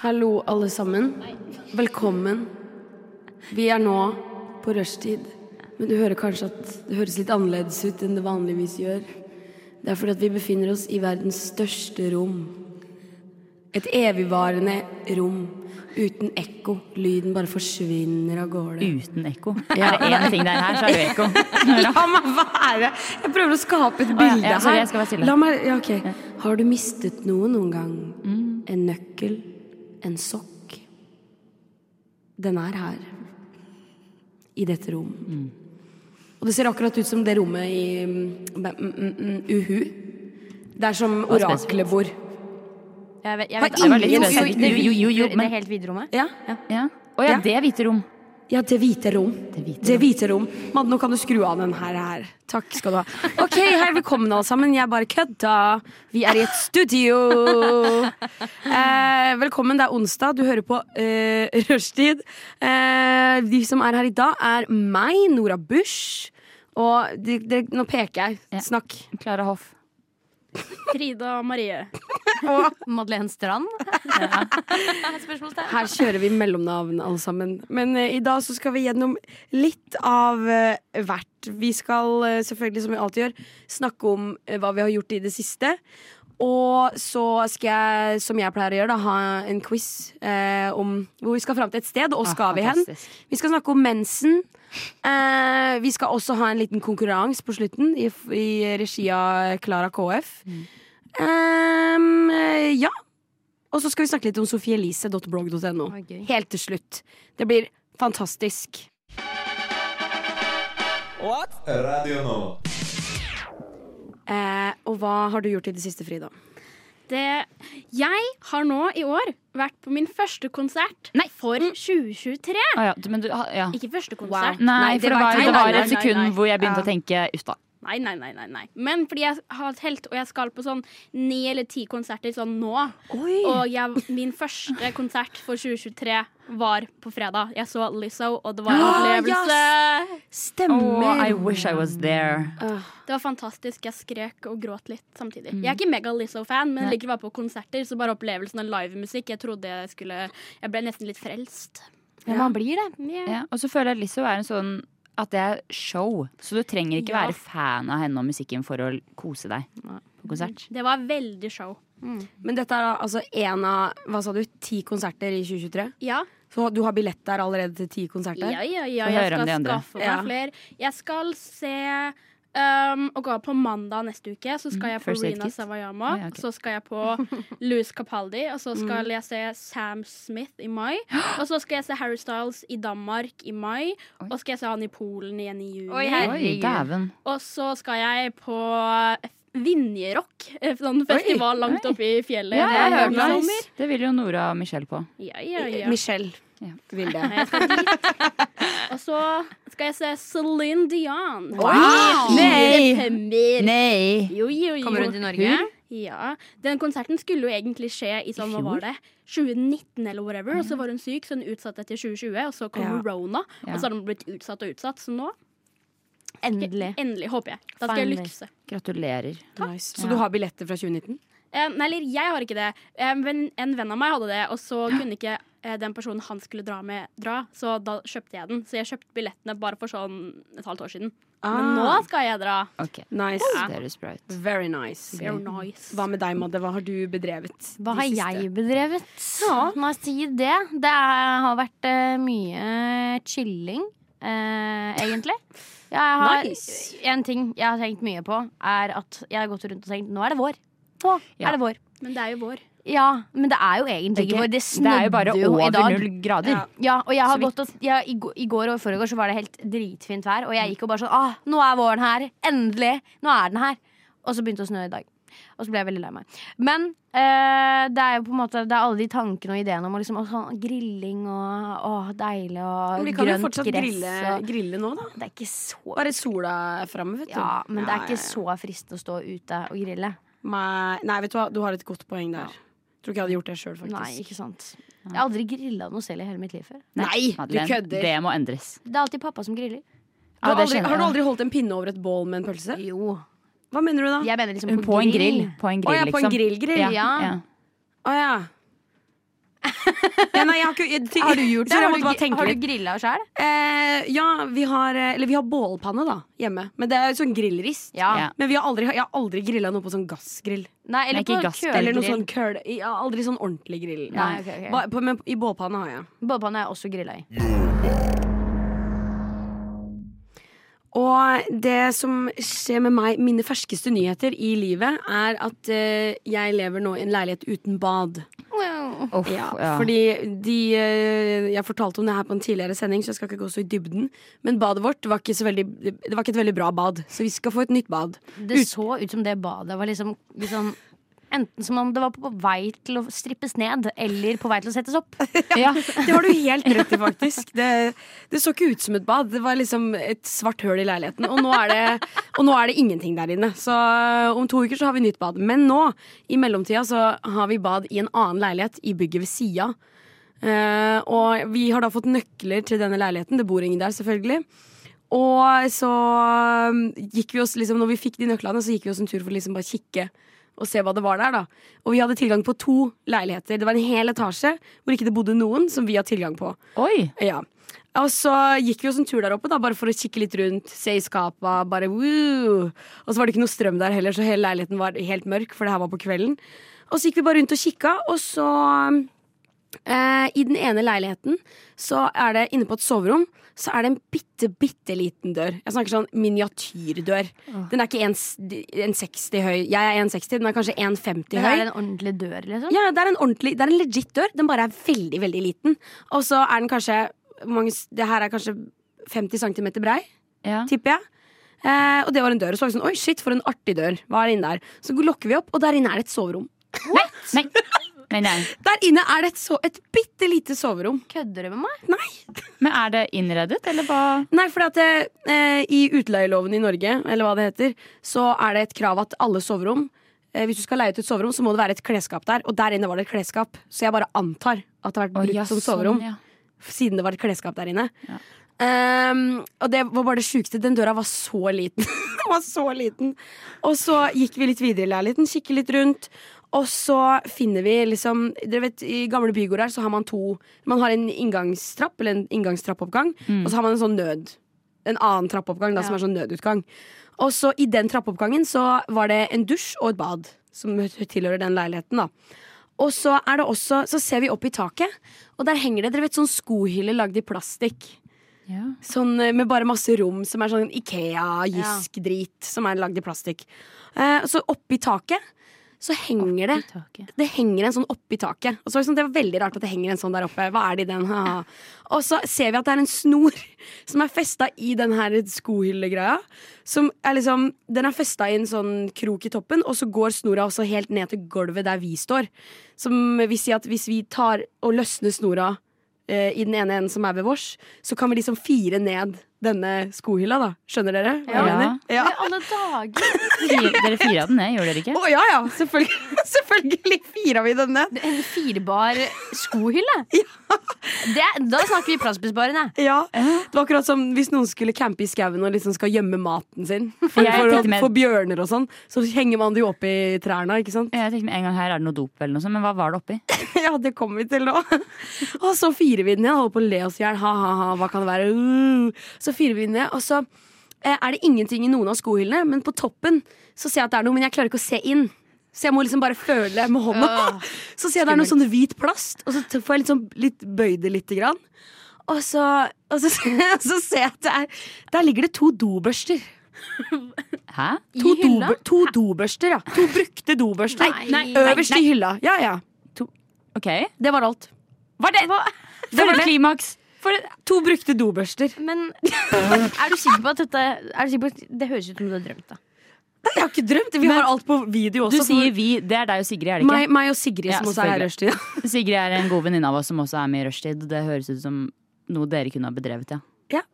Hallo, alle sammen. Velkommen. Vi er nå på rushtid. Men du hører kanskje at det høres litt annerledes ut enn det vanligvis gjør. Det er fordi at vi befinner oss i verdens største rom. Et evigvarende rom uten ekko. Lyden bare forsvinner av gårde. Uten ekko. Ja. Er det én ting det er her, så er det ekko. La meg være! Jeg prøver å skape et bilde ja, sorry, her. jeg skal være stille. La meg, ja, ok. Har du mistet noe noen gang? En nøkkel? En sokk? Den er her. I dette rom. Og det ser akkurat ut som det rommet i mm, mm, mm, mm, Uhu. Det er som oraklet bor. Jeg vet, jeg vet, Det. Jo, jo, jo, jo, Det men er helt rommet? Ja, ja. Å ja, Ja. det er hvite rom. Ja det hvite rom. Det hvite Det hvite rom. Madde, nå kan du skru av den her. her. Takk skal du ha. Ok, hei, velkommen alle sammen. Jeg bare kødda. Vi er i et studio. Eh, velkommen, det er onsdag. Du hører på eh, Rushtid. Eh, de som er her i dag, er meg, Nora Bush. Og de, de, nå peker jeg. Snakk. Klara Hoff. Frida Marie. Madeleine Strand? Ja. Her kjører vi mellomnavn, alle sammen. Men uh, i dag så skal vi gjennom litt av uh, hvert. Vi skal uh, selvfølgelig, som vi alltid gjør, snakke om hva vi har gjort i det siste. Og så skal jeg, som jeg pleier å gjøre, da, ha en quiz eh, om hvor vi skal fram til et sted. Og skal vi hen? Vi skal snakke om mensen. Eh, vi skal også ha en liten konkurranse på slutten, i, i regi av Klara KF. Mm. eh, ja. Og så skal vi snakke litt om sofieelise.blogg.no. Helt til slutt. Det blir fantastisk. Radio Nova. Eh, og hva har du gjort i det siste, Frida? Det, jeg har nå i år vært på min første konsert Nei. for 2023. Ah, ja, men du, ja. Ikke første konsert. Nei, Nei, det for det var var, det var nei, et nei, sekund nei. hvor jeg begynte Ja. å tenke uff da. Nei, nei, nei, nei, nei. Men fordi jeg har telt, og jeg skal på sånn ni eller ti konserter sånn nå. Og jeg, min første konsert for 2023 var på fredag. Jeg så Lizzo, og det var en opplevelse. Stemmer. Oh, I wish I was there. Det var fantastisk. Jeg skrek og gråt litt samtidig. Jeg er ikke mega Lizzo-fan, men liker å være på konserter. Så bare opplevelsen av livemusikk Jeg trodde jeg skulle Jeg ble nesten litt frelst. Ja, man blir det. Yeah. Ja, og så føler jeg Lizzo er en sånn at det er show. Så du trenger ikke Ja. være fan av henne og musikken for å kose deg på konsert. Det var veldig show. Men dette er altså en av hva sa du, ti konserter i 2023? Ja, Så du har billett der allerede til ti konserter? ja, ja. ja. Jeg skal skaffe meg Ja. flere. Jeg skal se um, og gå på mandag neste uke. Så skal Mm, jeg på First Rina Savayama. Ah, Ja, okay. Så skal jeg på Louis Capaldi. Og så skal jeg se Sam Smith i mai. Og så skal jeg se Harry Styles i Danmark i mai. Og skal jeg se han i Polen igjen i juni. Oi, Oi, Og så skal jeg på Vinjerock, sånn festival langt oppe i fjellet. Ja, jeg har hørt i det. vil jo Nora og Michelle på. Ja, ja, ja. Michelle Ja. vil det. Jeg skal dit. Og så skal jeg se Celine Dion. Wow! Nei! Nei! Jo, jo, jo. Kommer hun til Norge? Ja. Den konserten skulle jo egentlig skje i sånn, hva var det? 2019 eller whatever, og så var hun syk, så hun utsatte til 2020, og så kom Ja. Rona, og så har den blitt utsatt og utsatt, så nå Endelig. Endelig, håper jeg. Da skal jeg lykse. Gratulerer. Nice. Så du har billetter fra 2019? Eh, nei, eller jeg har ikke det. Eh, men en venn av meg hadde det, og så kunne ikke eh, den personen han skulle dra med, dra. Så da kjøpte jeg den. Så jeg kjøpte billettene bare for sånn et halvt år siden. Men nå skal jeg dra. Okay. Nice. det høres bra ut. Very nice. Very nice. Hva med deg, Madde? Hva har du bedrevet? Hva har siste? jeg bedrevet? Må jeg si det? Det er, har vært uh, mye chilling, uh, egentlig. Jeg har, Nice. En ting jeg har tenkt mye på, er at jeg har gått rundt og tenkt nå er det vår. Nå Ja. er det vår. Men det er jo vår. Ja, men det er jo egentlig ikke vår. Det Det er jo bare snødde over dag. null grader. Ja. Ja, og jeg har gått og, jeg, i, går- og i så var det helt dritfint vær, og jeg gikk og bare sånn ah, Nå er våren her! Endelig! Nå er den her! Og så begynte det å snø i dag. Og så ble jeg veldig lei meg. Men eh, det er jo på en måte Det er alle de tankene og ideene om liksom, å, sånn, grilling og å, deilig og Men vi kan jo fortsatt gress. grille, og, grille nå, da. det er ikke så Bare sola er framme, vet du. Ja, men det er ikke ja, ja. så fristende å stå ute og grille. Nei, nei, vet du hva, du har et godt poeng der. Tror ikke jeg hadde gjort det sjøl, faktisk. Nei, ikke sant. Jeg har aldri grilla noe selv i hele mitt liv før. Nei, du Madeleine, kødder. Det må endres. Det er alltid pappa som griller. Du har, aldri, har du aldri holdt en pinne over et bål med en pølse? Jo. Hva mener du da? Jeg mener liksom På en grill. På en Å grill, ja, på en liksom. grillgrill? Ja, Ja. ja. Å ja. ja. Nei, jeg har ikke jeg, Har du gjort det? Sorry, Har du, har du grilla sjøl? Eh, ja, vi har, eh, eller vi har bålpanne da, hjemme. Men det er sånn grillrist. Ja. Ja. Men vi har aldri, jeg har aldri grilla noe på sånn gassgrill. Nei, eller Nei, på kølgrill Eller noe sånn køl... Jeg har aldri sånn ordentlig grill. Nei, okay, okay. Ba, på, men i bålpanne har jeg. Bålpanne er jeg også grilla i. Og det som skjer med meg, mine ferskeste nyheter i livet, er at uh, jeg lever nå i en leilighet uten bad. Wow. Ja, ja. Fordi de uh, Jeg fortalte om det her på en tidligere sending, så jeg skal ikke gå så i dybden. Men badet vårt var ikke, så veldig, det var ikke et veldig bra bad, så vi skal få et nytt bad. Det så ut som det badet var liksom, liksom Enten som om det var på vei til å strippes ned, eller på vei til å settes opp. ja. Det var du helt rett i, faktisk. Det, det så ikke ut som et bad. Det var liksom et svart høl i leiligheten. Og nå er det, og nå er det ingenting der inne. Så eh, om to uker så har vi nytt bad. Men nå, i mellomtida, så har vi bad i en annen leilighet i bygget ved sida. Uh, og vi har da fått nøkler til denne leiligheten. Det bor ingen der, selvfølgelig. Og så um, gikk vi oss liksom, når vi fikk de nøklene, så gikk vi oss en tur for å liksom bare kikke og se hva det var der. da Og vi hadde tilgang på to leiligheter. Det var en hel etasje hvor ikke det bodde noen, som vi har tilgang på. Oi! Ja og så gikk vi oss en tur der oppe da bare for å kikke litt rundt, se i skapa. Bare woo. Og så var det ikke noe strøm der heller, så hele leiligheten var helt mørk. For det her var på kvelden Og så gikk vi bare rundt og kikka, og så eh, I den ene leiligheten så er det inne på et soverom så er det en bitte, bitte liten dør. Jeg snakker sånn miniatyrdør. Den er ikke 1,60 høy. Jeg er 1,60, den er kanskje 1,50 Men Det er en ordentlig dør, liksom? Ja, det er en ordentlig Det er en legit dør. Den bare er veldig, veldig liten. Og så er den kanskje mange, Det her er kanskje 50 cm brei, Ja. tipper jeg. Eh, og det var en dør. Og så var vi sånn Oi, shit, for en artig dør. Hva er det inne der? Så lukker vi opp, og der inne er det et soverom. Nei, nei, nei, nei. Der inne er det et, so et bitte lite soverom. Kødder du med meg? Nei. Men er det innredet, eller hva? Nei, for at det, eh, i utleieloven i Norge, eller hva det heter, så er det et krav at alle soverom eh, Hvis du skal leie ut et soverom, så må det være et klesskap der. Og der inne var det et klesskap. Så jeg bare antar at det har vært brukt brukt ja, som sånn, soverom. ja. Siden det var et klesskap der inne. Ja. Um, og det var bare det sjukeste. Den døra var så liten. Den var så liten. Og så gikk vi litt videre i leiligheten, kikket litt rundt. Og så finner vi liksom Dere vet, I gamle bygårder så har man to Man har en inngangstrapp, eller en inngangstrappoppgang, og så har man en sånn nød En annen trappoppgang da, som er sånn nødutgang. Og så i den trappoppgangen så var det en dusj og et bad som tilhører den leiligheten. da og så er det også Så ser vi opp i taket, og der henger det dere vet, sånn skohylle lagd i plastikk. Ja. Sånn eh, med bare masse rom som er sånn Ikea-Jysk-drit som er lagd i plastikk. Eh, så oppi taket så henger det det henger en sånn oppi taket. Og så liksom, det, sånn, var veldig rart at det henger en sånn der oppe. Hva er det i den? Ha. Og så ser vi at det er en snor som er festa i den her skohyllegreia. Som er liksom, den er festa i en sånn krok i toppen, og så går snora også helt ned til gulvet der vi står. Som vil si at hvis vi tar og løsner snora eh, i den ene enden som er ved vårs, så kan vi liksom fire ned denne skohylla, da. Skjønner dere hva jeg Ja. mener? Ja. I alle dager! Fire, dere fira den ned, gjorde dere ikke? Å ja, ja. Selvfølgelig, selvfølgelig fira vi den ned. En firbar skohylle? Det, da snakker vi plassbesparende. Ja, Det var akkurat som hvis noen skulle campe i skauen og liksom skal gjemme maten sin. For, Jeg for, for bjørner og sånn. Så henger man det jo opp i trærne, ikke sant? Jeg tenkte med en gang her er det noe dop eller noe sånt, men hva var det oppi? Ja, det kommer vi til nå. Og så firer vi den igjen, holder på å le oss i hjel. Ha-ha-ha, hva kan det være? Uh. Så vi ned, og så eh, er det ingenting i noen av skohyllene, men på toppen så ser jeg at det er noe, men jeg klarer ikke å se inn. Så jeg må liksom bare føle med hånda. Så ser jeg det er noe sånn hvit plast, og så får jeg liksom sånn litt bøyd det lite grann. Og så, og så, så ser jeg at det er, der ligger det to dobørster. Hæ? To, dobør, to dobørster, ja. To brukte dobørster. Nei, Øverst i hylla. Ja, ja. Ok. Det var alt. Var det, Det var det. klimaks? For to brukte dobørster. Men er du sikker på at dette er du på at Det høres ut som du har drømt, da. Nei, Jeg har ikke drømt. Vi har alt på video også. Du sier vi. Det er deg og Sigrid, er det ikke? meg og Sigrid, Ja, som også er i rushtid. Sigrid er en god venninne av oss som også er med i rushtid. Det høres ut som noe dere kunne ha bedrevet, ja. Ja.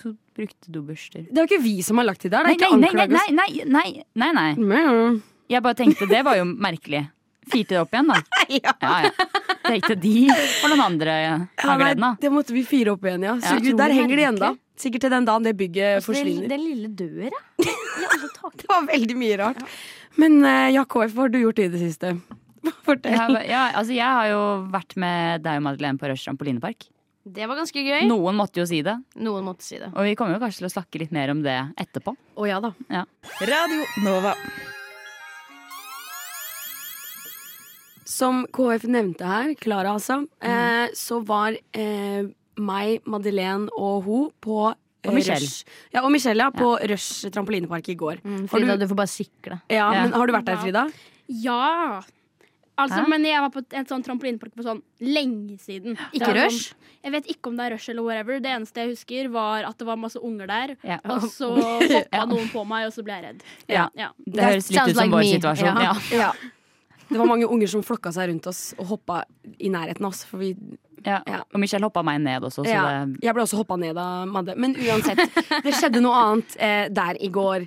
To brukte dobørster. Det er jo ikke vi som har lagt det der. Det er nei, ikke nei, nei, nei, nei, nei, nei. nei. Jeg bare tenkte det var jo merkelig. Firte det opp igjen, da. Ja. Ja, ja. Tenkte de for noen andre har gleden av. det måtte vi fyre opp igjen, ja. Så Ja. der henger de igjen da Sikkert til den dagen det bygget Det, forsvinner. det lille døra. Det var veldig mye rart. Men uh, ja, KF, hva har du gjort i det siste? Fortell. Jeg har, ja, altså, jeg har jo vært med deg og Madeleine på Rush trampolinepark. Det var ganske gøy. Noen måtte jo si det. Noen måtte si det. Og vi kommer jo kanskje til å snakke litt mer om det etterpå. Å ja da. Radio Nova. Som KF nevnte her, Klara altså, eh, så var eh, meg, Madeleine og hun på eh, Og Michelle. Rush. Ja, og Michelle, ja, på Rush trampolinepark i går. Mm, Frida, du- du får bare sikle. Ja, Ja. men Har du vært der, Frida? Ja. Altså, Hæ? men jeg var på en sånn trampolinepark på sånn lenge siden. Ikke er rush? Sånn, jeg vet ikke om det er rush eller whatever. Det eneste jeg husker, var at det var masse unger der. Ja. Og så hoppa Ja. noen på meg, og så ble jeg redd. Ja. Ja. Det høres litt ut som like vår me. situasjon. Ja. Det var mange unger som flokka seg rundt oss og hoppa i nærheten av oss. For vi, Ja. Ja. Og Michelle hoppa meg ned også, så ja, det jeg ble også hoppa ned av Madde. Men uansett, det skjedde noe annet eh, der i går.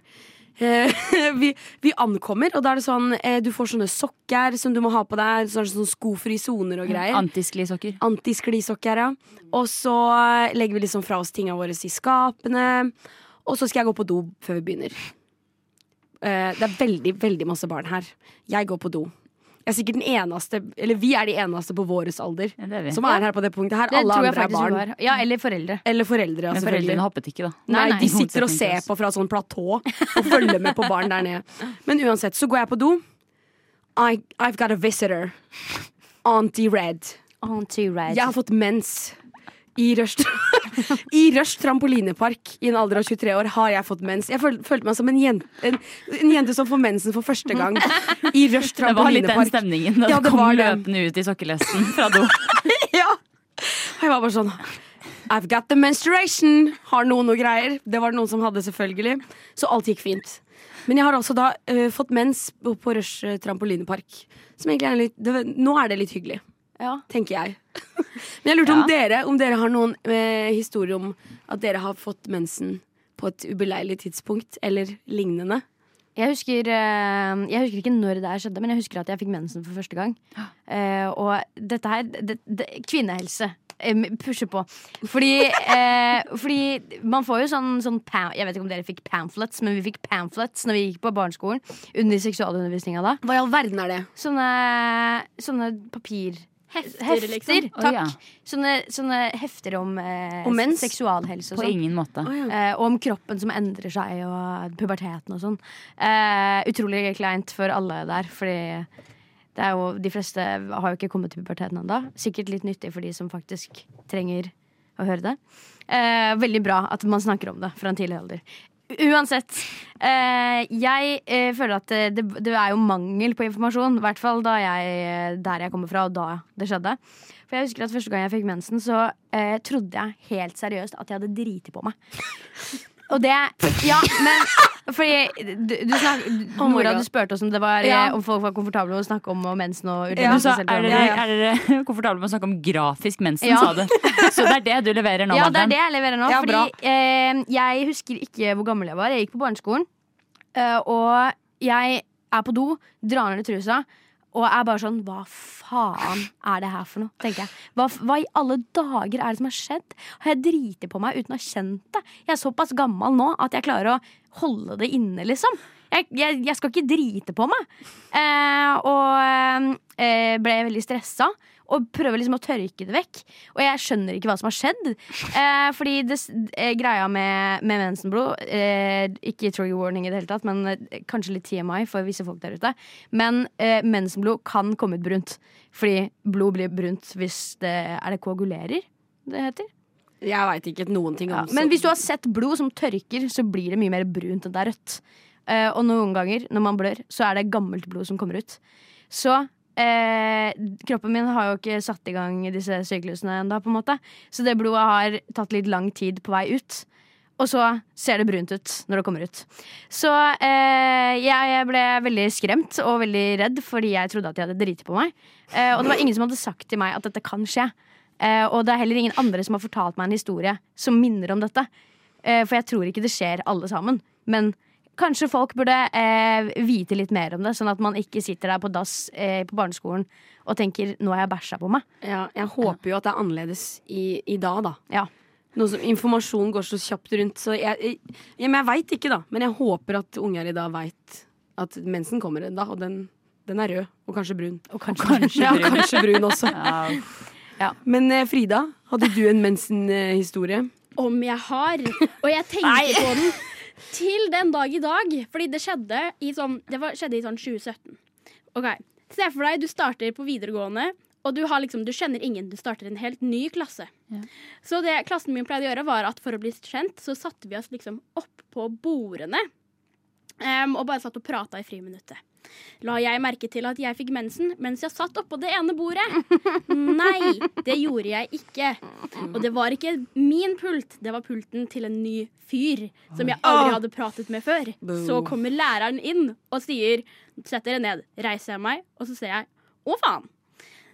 Eh, vi, vi ankommer, og da er det sånn eh, Du får sånne sokker som du må ha på deg. Sånne, sånne skofri soner og greier. Antisklisokker. Antisklisokker, ja. Og så legger vi liksom fra oss tinga våre i skapene. Og så skal jeg gå på do før vi begynner. Eh, det er veldig, veldig masse barn her. Jeg går på do. Jeg er sikkert den eneste, eller vi er de eneste på vår alder Ja, er som er her på det punktet her. Det Alle andre er barn. Ja, eller foreldre. Eller foreldre, ja, Men foreldrene hoppet ikke, da. Nei, Nei, nei. de sitter og ser på fra sånn platå og følger med på barn der nede. Men uansett, så går jeg på do. I, I've got a visitor. Auntie Red. Auntie Red. Jeg har fått mens. I Rush, I Rush trampolinepark i en alder av 23 år har jeg fått mens. Jeg føl, følte meg som en jente, en, en jente som får mensen for første gang. I Rush Det var litt den stemningen da Ja, du kom løpende ut i sokkelesten fra do. Ja. Og jeg var bare sånn I've got the menstruation. Har noen noe greier? Det var det noen som hadde, selvfølgelig. Så alt gikk fint. Men jeg har altså da uh, fått mens på, Rush trampolinepark. Som egentlig er litt det, Nå er det litt hyggelig, Ja. tenker jeg. Men jeg lurte om dere Om dere har noen eh, historier om at dere har fått mensen på et ubeleilig tidspunkt, eller lignende. Jeg husker, eh, jeg husker ikke når det her skjedde, men jeg husker at jeg fikk mensen for første gang. Eh, og dette her det, det, Kvinnehelse. Pushe Pusher på. Fordi, eh, fordi man får jo sånn, sånn Jeg vet ikke om dere fikk pamphlets, men vi fikk pamphlets når vi gikk på barneskolen. Under seksualundervisninga da. Hva i all verden er det? Sånne, sånne papir... Hefter, Hefter, liksom. Takk. takk. ja. Sånne, sånne hefter om, eh, Om mens? seksualhelse og På sånn. ingen måte. Oh, ja. Eh, og om kroppen som endrer seg, og puberteten og sånn. Eh, utrolig kleint for alle der, fordi det er jo, de fleste har jo ikke kommet til puberteten ennå. Sikkert litt nyttig for de som faktisk trenger å høre det. Eh, veldig bra at man snakker om det fra en tidlig alder. Uansett. Eh, jeg eh, føler at det, det, det er jo mangel på informasjon. I hvert fall jeg, der jeg kommer fra, og da det skjedde. For jeg husker at Første gang jeg fikk mensen, så eh, trodde jeg helt seriøst at jeg hadde driti på meg. Og det Ja, men fordi du, du snak, du, Nora, du spurte oss om det var Ja. eh, Om folk var komfortable med å snakke om mensen og Ja, sa, er, dere, er dere komfortable med å snakke om grafisk mensen, Ja. sa du? Så det er det du leverer nå, Ja, det er det jeg leverer nå. Fordi eh, jeg husker ikke hvor gammel jeg var. Jeg gikk på barneskolen. eh, og jeg er på do, drar ned trusa, og jeg er bare sånn Hva faen er det her for noe? tenker jeg. Hva, hva i alle dager er det som har skjedd? Har jeg driti på meg uten å ha kjent det? Jeg er såpass gammel nå at jeg klarer å holde det inne, liksom. Jeg, jeg, jeg skal ikke drite på meg. Eh, og eh, ble veldig stressa. Og prøver liksom å tørke det vekk. Og jeg skjønner ikke hva som har skjedd. Eh, fordi det, eh, greia med, med mensenblod eh, Ikke trigger warning i det hele tatt, men eh, kanskje litt TMI for visse folk der ute. Men eh, mensenblod kan komme ut brunt. Fordi blod blir brunt hvis det Er det koagulerer det heter? Jeg veit ikke noen ting om Ja, men hvis du har sett blod som tørker, så blir det mye mer brunt enn det er rødt. Eh, og noen ganger når man blør, så er det gammelt blod som kommer ut. Så eh, kroppen min har jo ikke satt i gang disse syklusene ennå, på en måte. Så det blodet har tatt litt lang tid på vei ut. og så ser det brunt ut når det kommer ut. Så eh, jeg ble veldig skremt og veldig redd fordi jeg trodde at de hadde driti på meg. Eh, og det var ingen som hadde sagt til meg at dette kan skje. Eh, og det er heller ingen andre som har fortalt meg en historie som minner om dette. Eh, for jeg tror ikke det skjer alle sammen. Men kanskje folk burde eh, vite litt mer om det, sånn at man ikke sitter der på dass eh, på barneskolen og tenker 'nå har jeg bæsja på meg'. Ja, jeg håper jo at det er annerledes i, i dag, da. Ja. Noe som informasjon går så kjapt rundt, så jeg, jeg, ja, jeg veit ikke, da. Men jeg håper at unger i dag veit at mensen kommer en dag, og den, den er rød. Og kanskje brun. Og kanskje, Kanskje Ja, brun. kanskje brun også. Ja. Men eh, Frida, hadde du en mensenhistorie? Om jeg har. Og jeg tenkte på den til den dag i dag. Fordi det skjedde i sånn, det var, skjedde i sånn 2017. Ok, Se for deg du starter på videregående, og du, har liksom, du kjenner ingen. Du starter en helt ny klasse. Så det klassen min pleide å gjøre, var at for å bli kjent, så satte vi oss liksom opp på bordene. Em, og bare satt og prata i friminuttet. La jeg merke til at jeg fikk mensen mens jeg satt oppå det ene bordet? Nei, det gjorde jeg ikke. Og det var ikke min pult, det var pulten til en ny fyr som jeg aldri hadde pratet med før. Så kommer læreren inn og sier Sett dere ned. Reiser jeg meg, og så ser jeg Å, faen!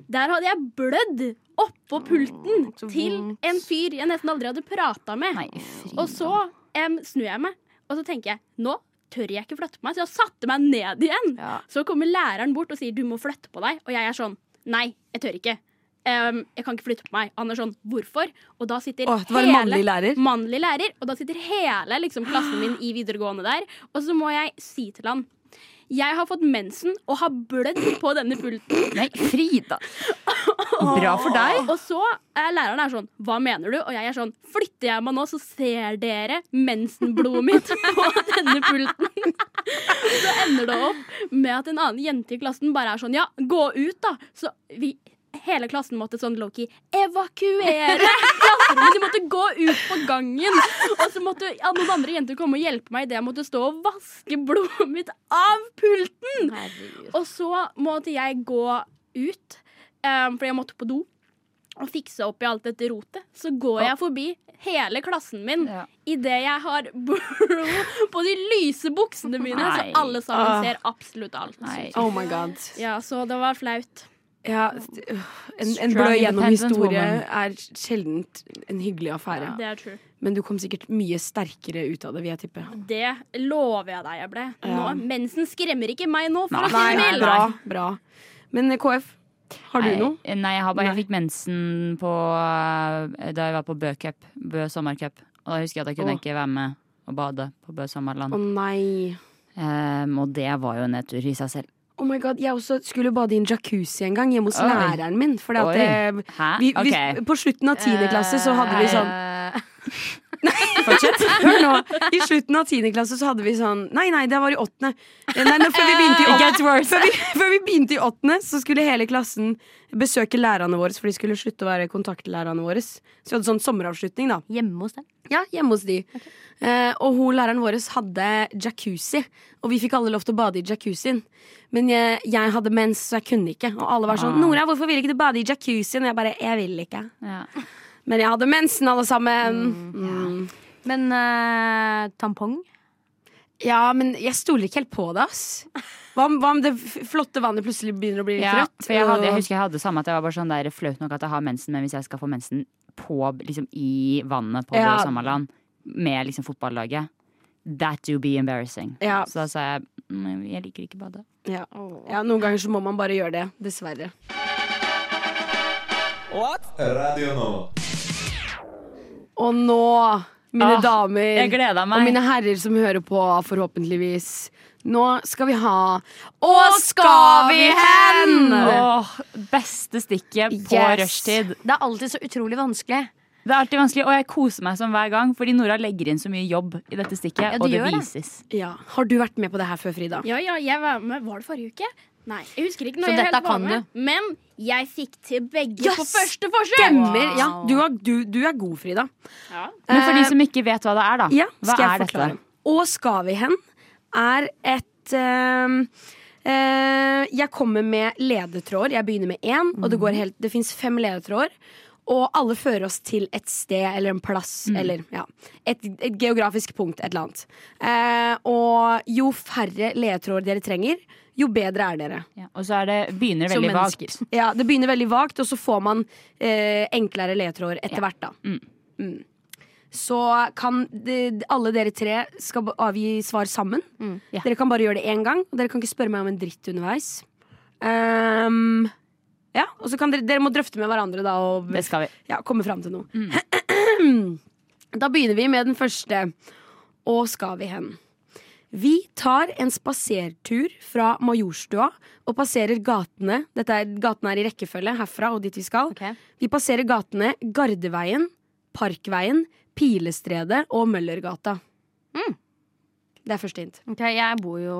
Der hadde jeg blødd oppå pulten til en fyr jeg nesten aldri hadde prata med. Og så um, snur jeg meg, og så tenker jeg nå tør jeg ikke flytte på meg, så jeg satte meg ned igjen. Ja. Så kommer læreren bort og sier du må flytte på deg, og jeg er sånn nei, jeg tør ikke. Um, jeg kan ikke flytte på meg. Han er sånn hvorfor? Og da sitter Å, det var en mannlig lærer? mannlig lærer, og da sitter hele liksom, klassen min i videregående der, og så må jeg si til han jeg har fått mensen og har blødd på denne pulten. Nei, Frida! Bra for deg. Og så er læreren er sånn Hva mener du? Og jeg er sånn Flytter jeg meg nå, så ser dere mensenblodet mitt på denne pulten. Så ender det opp med at en annen jente i klassen bare er sånn Ja, gå ut, da. Så vi Hele klassen måtte sånn low-key evakuere klasserommet. De måtte gå ut på gangen. Og så måtte ja, noen andre jenter komme og hjelpe meg idet jeg måtte stå og vaske blodet mitt av pulten. Og så måtte jeg gå ut, um, fordi jeg måtte på do, og fikse opp i alt dette rotet. Så går jeg forbi hele klassen min Ja. idet jeg har blod på de lyse buksene mine, Nei. så alle sammen Ah. ser absolutt alt. Nei. Oh my god. Ja, så det var flaut. Ja, øh, en, en blø gjennom historie er sjelden en hyggelig affære. Det er true. Men du kom sikkert mye sterkere ut av det, vil jeg tippe. Det lover jeg deg jeg ble. Nå, Ja. mensen skremmer ikke meg nå, for å si det mildt. bra, bra. Men eh, KF, har du Nei, noe? Nei, jeg, har bare, jeg fikk mensen på, eh, da jeg var på Bø Cup. Bø sommercup. Og da husker jeg at jeg kunne Åh. ikke være med og bade på Bø sommerland. Å nei. Um, og det var jo en nedtur i seg selv. Oh my god, Jeg også skulle bade i en jacuzzi en gang hjemme hos Oi. læreren min. Fordi at, det, eh, vi, vi, på slutten av tiende klasse så hadde vi sånn Eh, Fortsett. Hør nå! I slutten av tiende klasse så hadde vi sånn Nei, nei, det var i åttende. Nei, Nei, før vi begynte i åttende før vi, før vi begynte i åttende, så skulle hele klassen besøke lærerne våre, for de skulle slutte å være kontaktlærerne våre. Så vi hadde sånn sommeravslutning, da. Hjemme hos dem. Ja, hjemme hos de. Eh, og hun læreren vår hadde jacuzzi, og vi fikk alle lov til å bade i jacuzzien. Men jeg, jeg hadde mens, så jeg kunne ikke. Og alle var sånn Ah. 'Nora, hvorfor vil ikke du bade i jacuzzien?' Og jeg bare 'Jeg vil ikke'. Ja. Men jeg hadde mensen, alle sammen. Mm. Men uh, tampong? Ja, men jeg stoler ikke helt på det, ass. Hva om, hva om det flotte vannet plutselig begynner å bli litt Ja, rødt? for jeg, hadde, jeg husker jeg hadde samme at jeg var bare sånn der flaut nok at jeg har mensen, men hvis jeg skal få mensen på, liksom, i vannet på Ja. Sommerland med liksom fotballaget That do be embarrassing. Ja. Så da sa jeg "Mm, jeg liker ikke bade. ja. ja, noen ganger så må man bare gjøre det. Dessverre. What? Radio Nova. Og nå, mine Ah, damer Jeg meg. og mine herrer som hører på, forhåpentligvis. Nå skal vi ha Å, skal vi hen?! Åh, beste stikket på Yes. rushtid. Det er alltid så utrolig vanskelig. Det er alltid vanskelig, og jeg koser meg som hver gang, fordi Nora legger inn så mye jobb i dette stikket, Ja, du og det vises. det. Ja. Har du vært med på det her før, Frida? Ja, ja, jeg var med. Var det forrige uke? Nei, jeg husker ikke når Så jeg dette helt var kan med. Men jeg fikk til begge på Yes! første forsøk! Stemmer! Ja, du, er, du, du er god, Frida. Ja. Men for Eh, de som ikke vet hva det er, da. Ja, hva skal jeg er forklare. dette? Og skal vi hen er et ehm, eh, Jeg kommer med ledetråder. Jeg begynner med én, og det, går helt, det fins fem ledetråder. Og alle fører oss til et sted eller en plass eller ja, et, et geografisk punkt, et eller annet. Eh, og jo færre ledetråder dere trenger, jo bedre er dere. Ja. Og så er det, begynner det veldig vagt. Ja, Det begynner veldig vagt, og så får man eh, enklere ledetråder etter hvert. da Mm. Så kan de, alle dere tre skal avgi svar sammen. Yeah. Dere kan bare gjøre det én gang, og dere kan ikke spørre meg om en dritt underveis. Ehm, ja, og så kan dere, dere må drøfte med hverandre da og Det skal vi. ja, komme fram til noe. da begynner vi med den første. Og skal vi hen? Vi tar en spasertur fra Majorstua og passerer gatene Dette er, Gatene er i rekkefølge herfra og dit vi skal. Okay. Vi passerer gatene Gardeveien, Parkveien, Pilestredet og Møllergata. Det er første hint. Okay, Jeg bor jo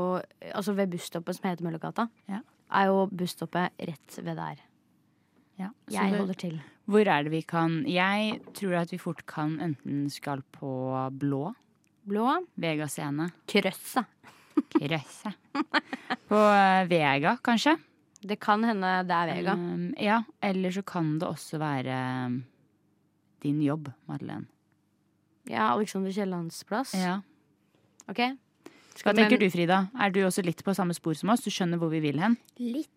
altså ved busstoppet som heter Møllergata. Ja. Er jo busstoppet rett ved der. Ja. Så Jeg det- holder til. Hvor er det vi kan Jeg tror at vi fort kan enten skal på Blå, Blå. Vega scene, Krøsset. Krøsset. På eh, Vega, kanskje. Det kan hende det er Vega. Um, ja, eller så kan det også være um, din jobb, Madeleine. Ja, Alexander Kiellands plass. Ja. Ok. Hva tenker du, Frida? Er du også litt på samme spor som oss? Du skjønner hvor vi vil hen? Litt.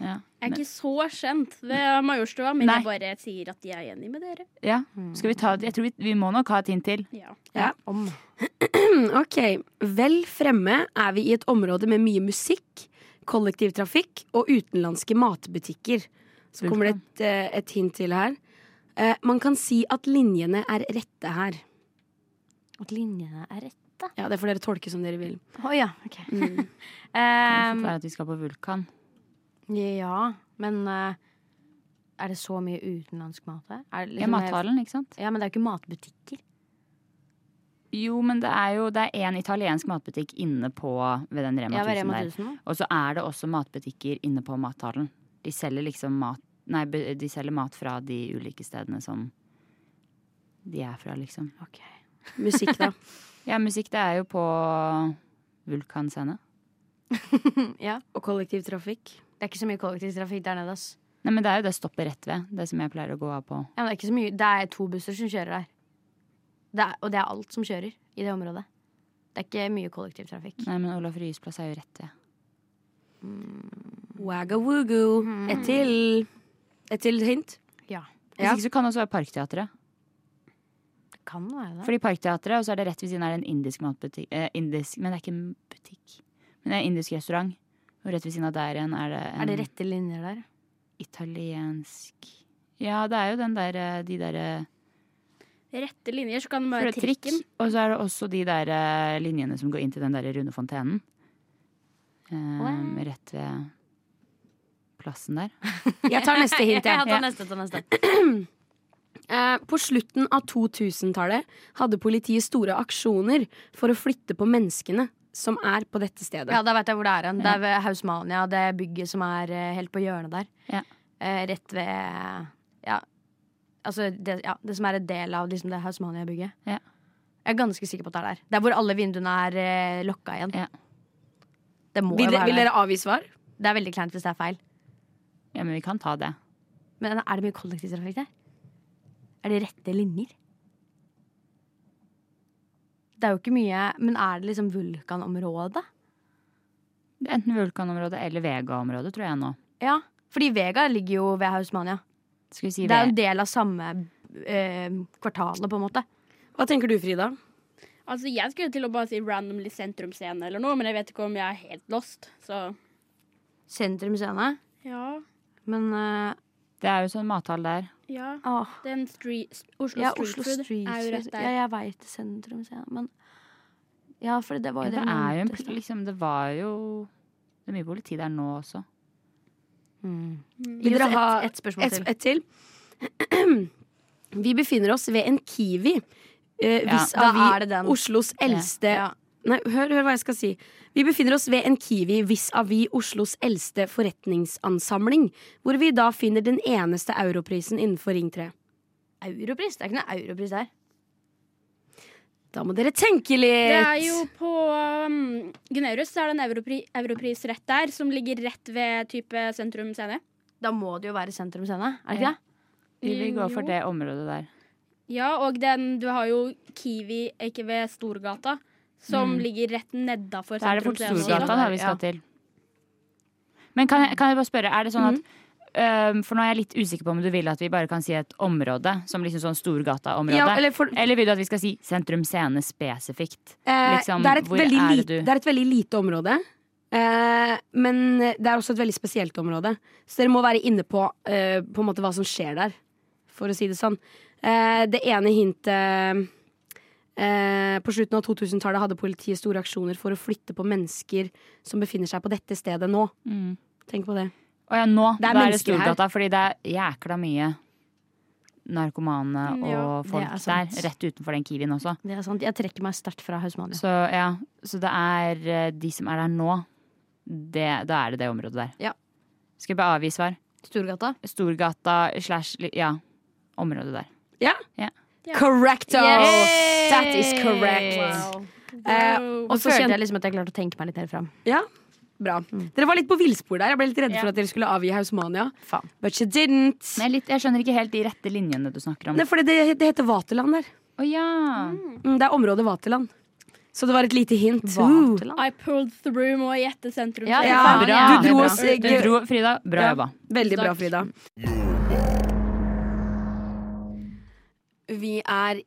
Ja. Jeg er ikke så kjent ved Majorstua, men Nei. jeg bare sier at jeg er enig med dere. ja. Skal vi ta Jeg tror vi, vi må nok ha et hint til. Ja. Ja. Om. Ok, Vel fremme er vi i et område med mye musikk, kollektivtrafikk og utenlandske matbutikker. Så kommer det et, eh, et hint til her. Eh, man kan si at linjene er rette her. At linjene er rette. Ja, Det får dere tolke som dere vil. Å ja, ok. Kan Em, det være at vi skal på Vulkan? Ja, men uh, er det så mye utenlandsk mat her? Er det Ja, liksom- Mathallen, ikke sant? Ja, men det er jo ikke matbutikker. Jo, men det er jo Det er en italiensk matbutikk inne på ved den Rema 1000 ja, der. Og så er det også matbutikker inne på Mathallen. De selger liksom mat Nei, de selger mat fra de ulike stedene som de er fra, liksom. Ok. Musikk, da. Ja, musikk det er jo på Vulkan scene. Ja. Og kollektivtrafikk. Det er ikke så mye kollektivtrafikk der nede, ass. Nei, men det er jo det stoppet rett ved. Det som jeg pleier å gå av på. Ja, men det er ikke så mye. Det er to busser som kjører der. Det er, og det er alt som kjører i det området. Det er ikke mye kollektivtrafikk. Nei, men Olaf Ryes plass er jo rett ved. Wagga-woogo. Et til Et til hint. Ja. Hvis Ja. ikke så kan det også være Parkteatret. Det kan være det. Fordi Parkteatret, og så er det rett ved siden av en indisk matbutikk. Eh, indisk, men det er ikke en butikk. Men det er en indisk restaurant. Og rett ved siden av der igjen er det en Er det rette linjer der? italiensk Ja, det er jo den der eh, de derre Rette linjer, så kan det være trikken. Og så er det også de der eh, linjene som går inn til den der runde fontenen. Eh, rett ved plassen der. Jeg tar neste hint, Ja, jeg. tar neste, tar neste. Eh, på slutten av 2000-tallet hadde politiet store aksjoner for å flytte på menneskene som er på dette stedet. Ja, da vet jeg hvor det er hen. Det er ved Hausmania, det bygget som er eh, helt på hjørnet der. Ja. Eh, rett ved Ja, altså det, ja, det som er en del av liksom, det Hausmania-bygget. Ja. Jeg er ganske sikker på at det er der. Det er hvor alle vinduene er eh, lokka igjen. Ja. Det må Vil, jo være vil dere avgi svar? Det er veldig kleint hvis det er feil. Ja, men vi kan ta det. Men er det mye kollektivtrafikk der? Er det rette linjer? Det er jo ikke mye Men er det liksom vulkanområdet? Det er Enten Vulkanområdet eller Vega-området, tror jeg nå. Ja, fordi Vega ligger jo ved Hausmania. Skal vi si Det er jo en del av samme eh, kvartalet, på en måte. Hva tenker du, Frida? Altså, Jeg skulle til å bare si randomly sentrumscene eller noe, men jeg vet ikke om jeg er helt lost. Så Sentrum scene. ja. Men eh, Det er jo sånn mathall der. Ja. Ah. Den street, Oslo ja, Street Oslo Food Street er jo rett der. Ja, jeg veit sentrum scene, men Ja, for det var Ja, jo det det er jo en, liksom, Det var jo Det er mye politi der nå også. Mm. Vil dere ha ett et spørsmål et, til. et til? Vi befinner oss ved en Kiwi. Eh, Ja, vis da er det den. Oslos eldste Ja. Nei, hør, hør hva jeg skal si. Vi befinner oss ved en Kiwi vis-à-vis Oslos eldste forretningsansamling, hvor vi da finner den eneste europrisen innenfor Ring 3. Europris? Det er ikke noe europris der. Da må dere tenke litt! Det er jo på um, Gunnerus så er det en europri, europris rett der, som ligger rett ved type sentrum scene. Da må det jo være sentrum scene, er det ikke det? Vi vil gå for det området der. Ja, og den, du har jo Kiwi ikke ved Storgata, som Mm. ligger rett nedafor Da er det fort Storgata da vi skal til. Men kan jeg, kan jeg bare spørre, er det sånn at um, For nå er jeg litt usikker på om du vil at vi bare kan si et område, som liksom sånn Storgata-område. Ja, eller for, Eller vil du at vi skal si Sentrum Scene spesifikt? eh, Liksom, det, er er lite, det er et veldig lite område. Eh, men det er også et veldig spesielt område. Så dere må være inne på, eh, på hva som skjer der, for å si det sånn. Eh, det ene hintet eh, På slutten av 2000-tallet hadde politiet store aksjoner for å flytte på mennesker som befinner seg på dette stedet nå. Mm. Tenk på det. Å ja, nå Det er da er det. Storgata, fordi det er jækla mye narkomane Mm, og ja, folk er der. Rett utenfor den Kiwien også. Det er sant. Jeg trekker meg sterkt fra Hausmania. Så ja, så det er eh, de som er der nå, det, da er det det området der. Ja. Skal jeg bare avgi svar? Storgata. Storgata slash ja, området der. Ja? Ja. Correcto! Yes! That is correct. Wow. Eh, Og så følte jeg liksom at jeg klarte å tenke meg litt mer fram. Ja, bra. Dere var litt på villspor der. Jeg ble litt redd yeah. for at dere skulle avgi Hausmania. Faen. But you didn't. Men jeg, litt, jeg skjønner ikke helt de rette linjene du snakker om. Nei, fordi det, det heter Vaterland der. Oh, ja. Mm, det er området Vaterland. Så det var et lite hint. Uh. Vaterland. I pulled through må jeg gjette sentrum. Ja, Ja, Bra. du dro oss. Du dro, Frida. Bra Ja. jobba. Veldig bra, Takk. Frida. Vi er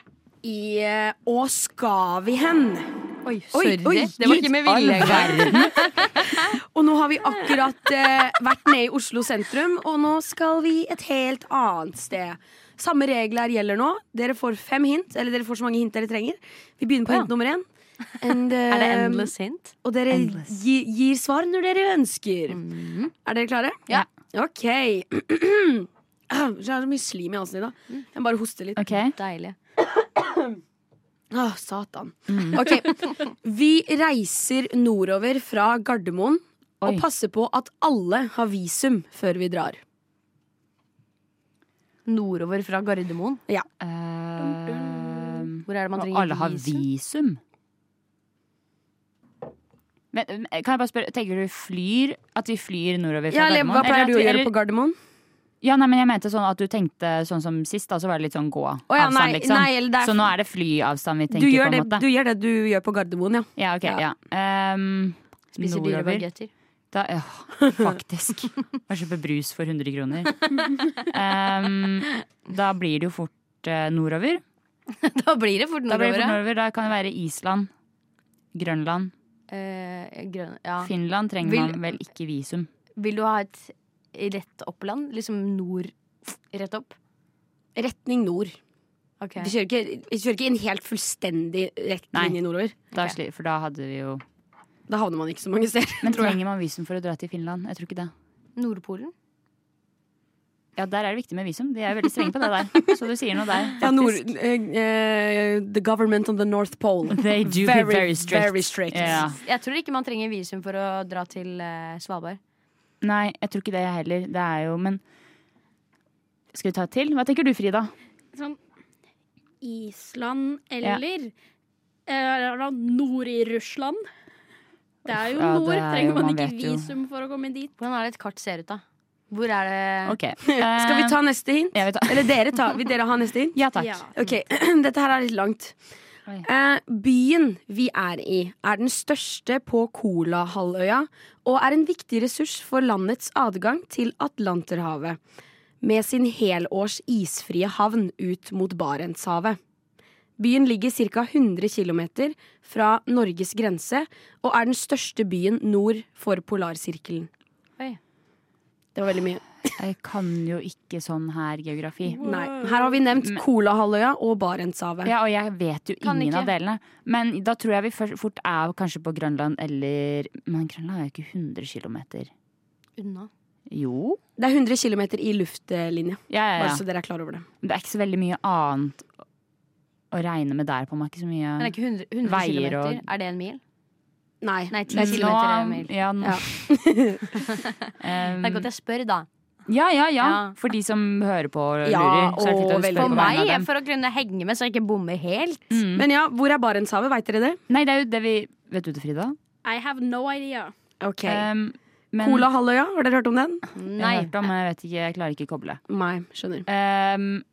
i eh, Å, skal vi hen? Oi, Oi, sorry. oi, det var ikke med vilje. Og nå har vi akkurat eh, vært nede i Oslo sentrum, og nå skal vi et helt annet sted. Samme regler gjelder nå. Dere får fem hint, eller dere får så mange hint dere trenger. Vi begynner på Ja. hint nummer én. And, Er det eh, endless hint? Og dere gi, gir svar når dere ønsker. Mhm. Er dere klare? Ja. OK. Så er så mye slim i halsen i dag. Jeg bare hoster litt. Okay. Deilig. Åh, satan. Ok, Vi reiser nordover fra Gardermoen Oi. og passer på at alle har visum før vi drar. Nordover fra Gardermoen. Eh, Hvor er det man trenger trenger alle har visum? visum. Men, kan jeg bare spørre, Tenker du flyr At vi flyr nordover fra Ja, eller, hva pleier du å gjøre på Gardermoen? Ja, nei, men jeg mente sånn at du tenkte sånn som sist, da, så var det litt sånn gå-avstand, Å ja, nei, liksom. nei, er- Så nå er det flyavstand vi tenker gjør, en det, måte. du gjør det du gjør på Gardermoen, ja. Ja, ok, Ja. ja. Um, Spiser dyre nordover. bagetter. Da, ja, faktisk. Og kjøpe brus for 100 kroner. Um, da blir det jo fort uh, nordover. Da blir det fort Da, blir nordover. det fort ja. nordover. da kan det være Island, Grønland, Eh, grøn, ja. Finland trenger Vil- man vel ikke visum. Vil du ha et rett oppland? Liksom nord rett opp? Retning nord. Okay. Vi kjører ikke, de kjører ikke en helt fullstendig rett linje nordover. Da, okay. For da hadde vi jo Da havner man ikke så mange steder. Men tror jeg. trenger man visum for å dra til Finland? Jeg tror ikke det. Nordpolen? Ja, der er det viktig med visum. De er veldig strenge på det der. Så du sier noe der. Ja, nord, eh, the government on the North Pole. They do be very strict. Very strict. Yeah. Jeg tror ikke man trenger visum for å dra til uh, Svalbard. Nei, jeg tror ikke det heller. Det er jo Men skal vi ta et til? Hva tenker du, Frida? Sånn Island eller eh, nord i Russland. Det er jo Ja, nord. er jo- Trenger man man ikke jo. visum for å komme dit? Hvordan er det et kart ser ut, da? Hvor er det okay. Skal vi ta neste hint? Ja. Eller dere ta, vil dere ha neste hint? Ja takk. Ja. Ok, dette her er litt langt. Eh, byen vi er i, er den største på Kolahalvøya og er en viktig ressurs for landets adgang til Atlanterhavet. Med sin helårs isfrie havn ut mot Barentshavet. Byen ligger ca. 100 km fra Norges grense og er den største byen nord for polarsirkelen. Det var veldig mye. Jeg kan jo ikke sånn her geografi. Nei. Her har vi nevnt Kolahalvøya og Barentshavet. Ja, og jeg vet jo Kan ingen ikke. av delene. Men da tror jeg vi fort er kanskje på Grønland eller Men Grønland er jo ikke 100 km. unna? Jo. Det er 100 km i luftlinje, Ja, ja, bare ja. så dere er klar over det. Det er ikke så veldig mye annet å regne med der på. meg. ikke så mye Men det er ikke 100, 100 Veier kilometer. og- Er det en mil? Nei, Nei, 10 det Men til- kilometer er nå- mil. Ja, nå- Ja. Um, Det er godt jeg spør, da. ja, ja, ja. Ja. For de som hører på og Ja, lurer. Så er det fint å og spørre veldig For på meg, vegne av dem. for å kunne henge med så jeg ikke bommer helt. Mm. Men ja, hvor er Barentshavet? Veit dere det? Nei, det er jo det vi Vet du det, Frida? I have no idea. Ok, Um, Men Kolahalvøya, har dere hørt om den? jeg har hørt om, men jeg vet ikke, jeg klarer ikke å koble. Nei, skjønner. Um,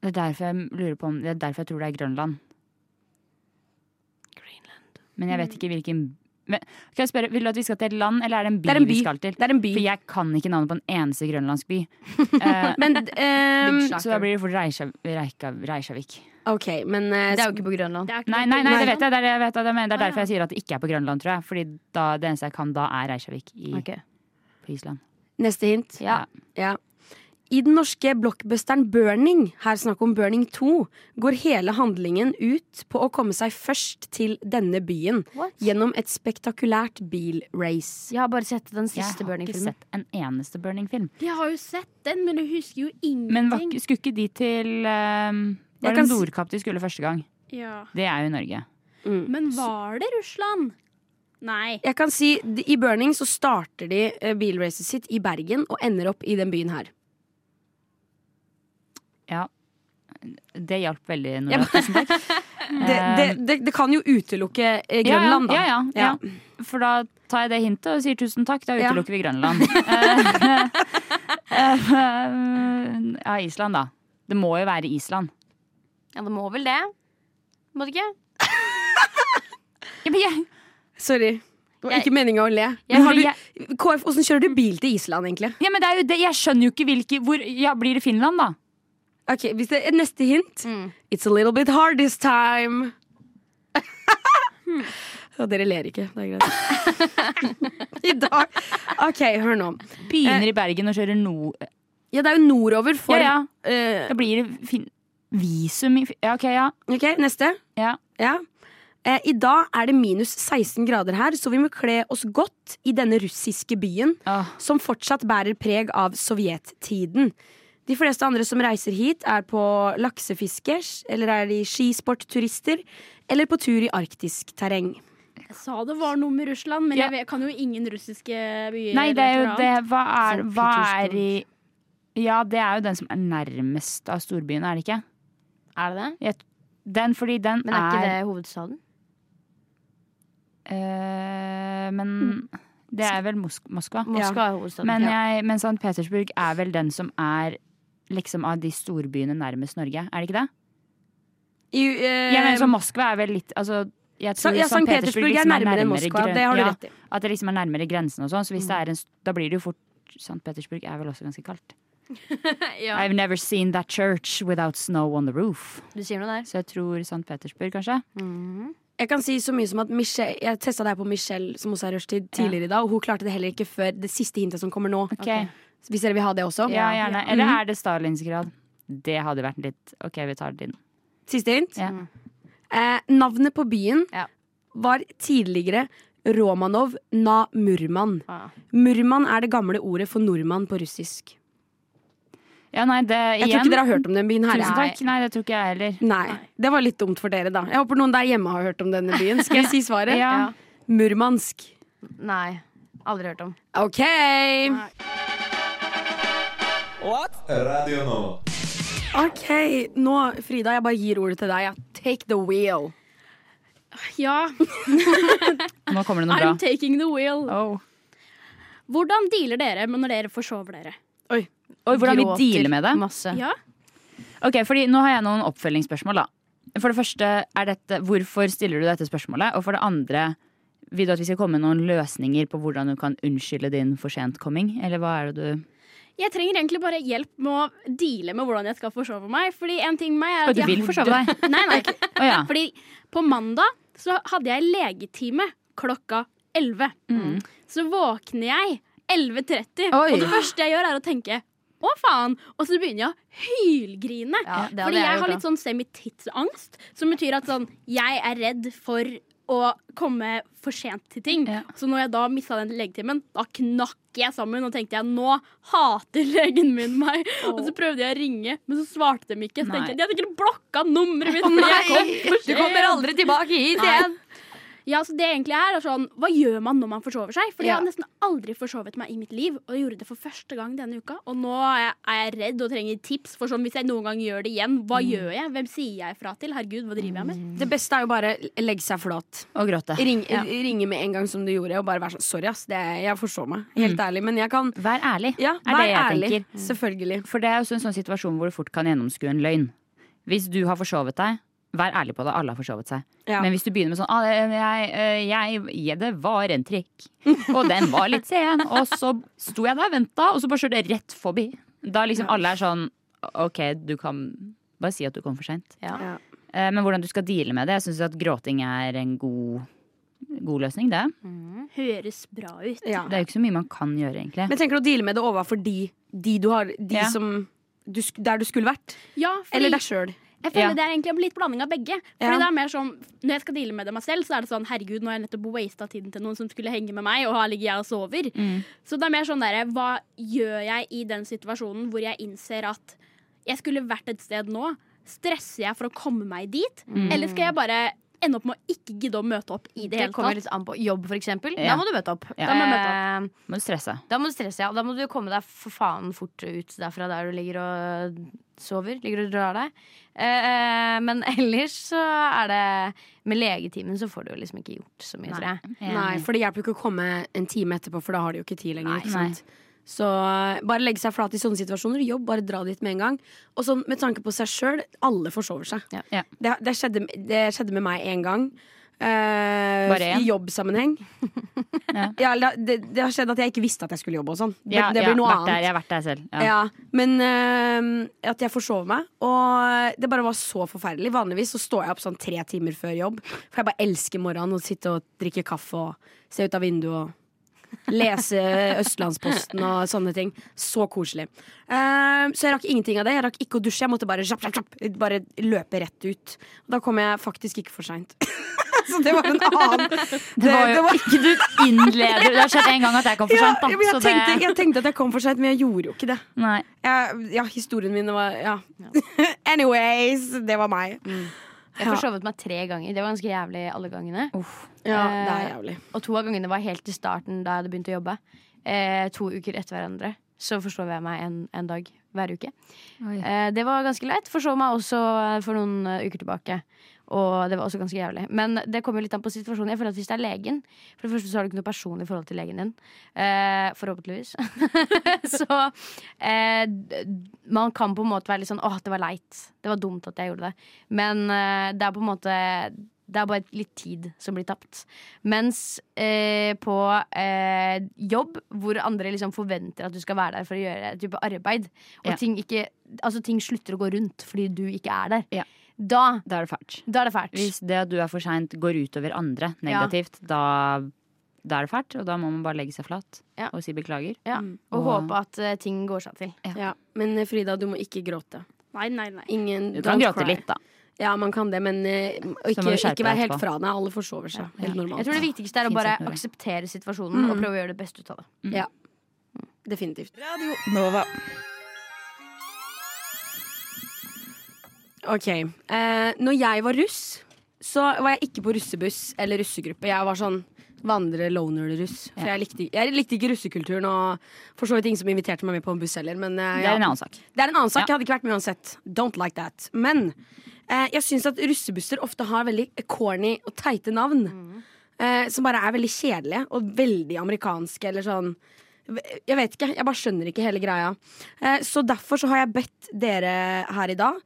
det er derfor jeg lurer på om Det er derfor jeg tror det er Grønland. Men jeg vet ikke hvilken men, Kan jeg spørre, Vil du at vi skal til et land, eller er det en by, Det en by. vi skal til? Det er en by. For jeg kan ikke navnet på en eneste grønlandsk by. uh, Men um, så da blir det fort Reykjavik. OK, men uh, Det er jo ikke på Grønland. Det ikke Nei, nei, nei, det vet jeg. Det er, jeg vet, det er, det derfor jeg sier at det ikke er på Grønland, tror jeg. Fordi da, det eneste jeg kan da, er Reykjavik i, Ok. på Island. neste hint. Ja. Ja. I den norske blockbusteren Burning, her snakk om Burning 2, går hele handlingen ut på å komme seg først til denne byen What? gjennom et spektakulært bilrace. Jeg har bare sett den siste Burning-filmen. Jeg har ikke sett en eneste Burning-film. Jeg har jo sett den, men jeg husker jo ingenting. Men var, skulle ikke de til um, Var kan det s- Nordkapp de skulle første gang? ja. Det er jo i Norge. Men var det Russland? Nei. Jeg kan si, I Burning så starter de eh, bilracet sitt i Bergen og ender opp i den byen her. Ja. Det hjalp veldig, Nora. Tusen takk. Det, det, det, det kan jo utelukke eh, Grønland, da. Ja, ja, ja, ja. For da tar jeg det hintet og sier tusen takk. Da Ja. utelukker vi Grønland. Eh, eh, ja, Island, da. Det må jo være Island. Ja, det må vel det? Må det ikke? Ja, men jeg, Sorry. Det var Jeg- ikke meninga å le. jeg, Men har du, jeg, KF, Hvordan kjører du bil til Island, egentlig? ja, men det er jo det. Jeg skjønner jo ikke hvilke hvor, Ja, Blir det Finland, da? Ok, hvis det er Neste hint. Mm. It's a little bit hard this time. Og dere ler ikke. Det er greit. I dag OK, hør nå. Begynner i Bergen og kjører nord... Ja, det er jo nordover for Ja, ja. eh, Da blir det fin visum i Ja, OK, ja. OK, neste. ja. Ja. Eh, I dag er det minus 16 grader her, så vi må kle oss godt i denne russiske byen, oh. som fortsatt bærer preg av sovjettiden. De fleste andre som reiser hit, er på laksefiske, eller er de skisportturister, eller på tur i arktisk terreng. Jeg sa det var noe med Russland, men Ja. jeg kan jo ingen russiske byer. Nei, det er jo det. Hva er, hva er i Ja, det er jo den som er nærmest av storbyen, er det ikke? Er det det? Den, fordi den Men er ikke det hovedstaden? Uh, men det er vel Mosk Moskva. Moskva er hovedstaden. Men, jeg, men St. Petersburg er vel den som er liksom av de storbyene nærmest Norge, er det ikke det? I, uh, Jeg mener, så Moskva er vel litt altså, jeg tror ja, St. Petersburg, Petersburg er liksom nærmere enn Moskva. Det har du ja, rett i. At det liksom er nærmere grensen og sånn. Så hvis det er en, da blir det jo fort St. Petersburg er vel også ganske kaldt. ja. I've never seen that church without snow on the roof. Du sier noe der. Så jeg tror St. Petersburg, kanskje. Mhm. Jeg kan si så mye som at Michelle, Jeg testa det her på Michelle, som også er rushtid, tidligere i dag, og hun klarte det heller ikke før det siste hintet som kommer nå. Ok, Hvis dere vil ha det også. Ja, gjerne. Eller er det Stalinsgrad? Det hadde vært litt OK, vi tar det inn. Siste hint. Ja. Eh, navnet på byen Ja. var tidligere Romanov na Murman. Ah. Murman er det gamle ordet for nordmann på russisk. Ja, nei, det Jeg igjen. tror ikke dere har hørt om den byen her. Tusen takk. Nei, det tror ikke jeg heller. Nei, Det var litt dumt for dere, da. Jeg håper noen der hjemme har hørt om denne byen. Skal jeg si svaret? Ja. Murmansk. Nei. Aldri hørt om. OK! Radio nå. Ok, Nå, Frida, jeg bare gir ordet til deg. Ja. Take the wheel. Ja, Nå kommer det noe bra. I'm taking the wheel. Oh. Hvordan dealer dere med når dere forsover dere? Oi, hvordan vi dealer med det? Masse. Ja, Ok, fordi Nå har jeg noen oppfølgingsspørsmål. da For det første, er dette, hvorfor stiller du dette spørsmålet? Og for det andre, vil du at vi skal komme med noen løsninger på hvordan du kan unnskylde din for sent-komming? Eller hva er det du Jeg trenger egentlig bare hjelp med å deale med hvordan jeg skal forsove meg. Fordi en ting med meg er Og at du jeg vil forsove deg? Nei, nei. oh, ja. Fordi på mandag så hadde jeg legetime klokka 11. Mm. Så våkner jeg 11.30, Oi. og det første jeg gjør, er å tenke å, faen! Og så begynner jeg å hylgrine. Ja, Fordi jeg, jeg har litt sånn semitidsangst, som betyr at sånn, jeg er redd for å komme for sent til ting. Ja. Så når jeg da mista den legetimen, da knakk jeg sammen og tenkte jeg nå hater legen min meg. Og så prøvde jeg å ringe, men så svarte de ikke. Så Nei. tenkte jeg de hadde ikke blokka nummeret mitt. fordi jeg kom Du kommer aldri tilbake hit igjen! Ja, så det egentlig er, er sånn, Hva gjør man når man forsover seg? Fordi Ja. jeg har nesten aldri forsovet meg i mitt liv, og jeg gjorde det for første gang denne uka. Og nå er jeg, redd og trenger tips, for sånn, hvis jeg noen gang gjør det igjen, hva Mm. gjør jeg? Hvem sier jeg fra til? Herregud, hva driver jeg med? Det beste er jo bare legge seg flat. Og gråte. Ring, Ja. Ringe med en gang som du gjorde, og bare være sånn Sorry, ass. Det, jeg forså meg. Helt ærlig. Men jeg kan Vær ærlig, Ja, er vær det jeg ærlig. tenker. Selvfølgelig. For det er også en sånn situasjon hvor du fort kan gjennomskue en løgn. Hvis du har forsovet deg, vær ærlig på det. Alle har forsovet seg. Ja. Men hvis du begynner med sånn ah, jeg, jeg, jeg, Det var en trikk, og den var litt sen, og så sto jeg der og venta, og så bare kjørte jeg rett forbi. Da liksom alle er sånn OK, du kan bare si at du kom for seint. Ja. Eh, Men hvordan du skal deale med det, jeg syns at gråting er en god, god løsning, det. Høres bra ut. Ja. Det er jo ikke så mye man kan gjøre, egentlig. Men tenker du å deale med det overfor de, de du har De Ja. som du, Der du skulle vært? Ja, fordi Eller deg sjøl? Jeg føler Ja. det er egentlig en litt blanding av begge. Fordi Ja. det er mer sånn, Når jeg skal deale med det meg selv, så er det sånn herregud, nå har jeg nettopp wasta tiden til noen som skulle henge med meg, og her ligger jeg og sover. Mm. Så det er mer sånn derre Hva gjør jeg i den situasjonen hvor jeg innser at jeg skulle vært et sted nå? Stresser jeg for å komme meg dit? Mm. Eller skal jeg bare ende opp med å ikke gidde å møte opp i det, Det hele kommer tatt? litt an på jobb, for eksempel. Ja. Da må du møte opp. Ja. Da må møte Eh, Må du stresse. Da må du stresse, ja. Da må du komme deg for faen fort ut derfra der du ligger og sover. Ligger og drar deg. Eh, men ellers så er det Med legetimen så får du jo liksom ikke gjort så mye, tror jeg. Nei, for det hjelper jo ikke å komme en time etterpå, for da har de jo ikke tid lenger. Nei. Ikke sant? Så uh, bare legge seg flat i sånne situasjoner. Jobb, bare dra dit med en gang. Og sånn med tanke på seg sjøl, alle forsover seg. Ja. Ja. Det, det, skjedde, det skjedde med meg én gang. Uh? I jobbsammenheng. Ja. ja, det, det har skjedd at jeg ikke visste at jeg skulle jobbe og sånn. Det, Ja, det ja, blir noe annet. Der, jeg har vært der selv. Men uh, at jeg forsov meg. Og det bare var så forferdelig. Vanligvis så står jeg opp sånn tre timer før jobb. For jeg bare elsker morgenen å sitte og drikke kaffe og se ut av vinduet og lese Østlandsposten og sånne ting. Så koselig. Uh, så jeg rakk ingenting av det. Jeg rakk ikke å dusje. Jeg måtte bare, japp, japp, bare løpe rett ut. Da kom jeg faktisk ikke for seint. så det var en annen Det var jo ikke du innleder Det har skjedd en gang at jeg kom for ja, sent, jeg, tenkte, det, jeg tenkte at jeg kom for seint, men jeg gjorde jo ikke det. Jeg, ja, historien min var Ja. Anyways, det var meg. Jeg forsovet meg tre ganger. Det var ganske jævlig alle gangene. Ja, det er Eh, jævlig. Og to av gangene var helt i starten da jeg hadde begynt å jobbe. Eh, to uker etter hverandre. Så forsov jeg meg en, en dag hver uke. Eh, det var ganske leit. Forsov meg også for noen eh, uker tilbake. Og det var også ganske jævlig. Men det kommer litt an på situasjonen. Jeg føler at Hvis det er legen For det første så har du ikke noe personlig forhold til legen din. Eh, forhåpentligvis. så eh, man kan på en måte være litt sånn åh, det var leit. Det var dumt at jeg gjorde det. Men eh, det er på en måte det er bare litt tid som blir tapt. Mens eh, på eh, jobb, hvor andre liksom forventer at du skal være der for å gjøre et type arbeid, og Ja. ting, ikke, altså ting slutter å gå rundt fordi du ikke er der, Ja. Da, Da er det fælt. da er det fælt. Hvis det at du er for seint går utover andre negativt, da, da er det fælt. Og da må man bare legge seg flat Ja. og si beklager. Ja. Mm. Og Og- håpe at uh, ting går seg til. Ja. Men eh, Frida, du må ikke gråte. Nei, nei, nei. Ingen Du kan gråte cry. litt, da. Ja, man kan det, men uh, ikke, ikke være helt fra deg. Alle forsover seg. Helt Jeg tror det viktigste er å bare akseptere situasjonen og Mm. prøve å gjøre det beste ut av det. Ja. Definitivt. Radio Nova. Ok. Eh, når jeg var russ, så var jeg ikke på russebuss eller russegruppe. Jeg var sånn vandre-loner-russ. For jeg, likte, jeg likte ikke russekulturen, og for så vidt ingen som inviterte meg med på en buss heller. Men eh, Det er en annen sak. Det er en annen sak. Ja. Jeg hadde ikke vært med uansett. Don't like that. Men eh, jeg syns at russebusser ofte har veldig corny og teite navn. Eh, som bare er veldig kjedelige og veldig amerikanske eller sånn Jeg vet ikke. Jeg bare skjønner ikke hele greia. Eh, så derfor så har jeg bedt dere her i dag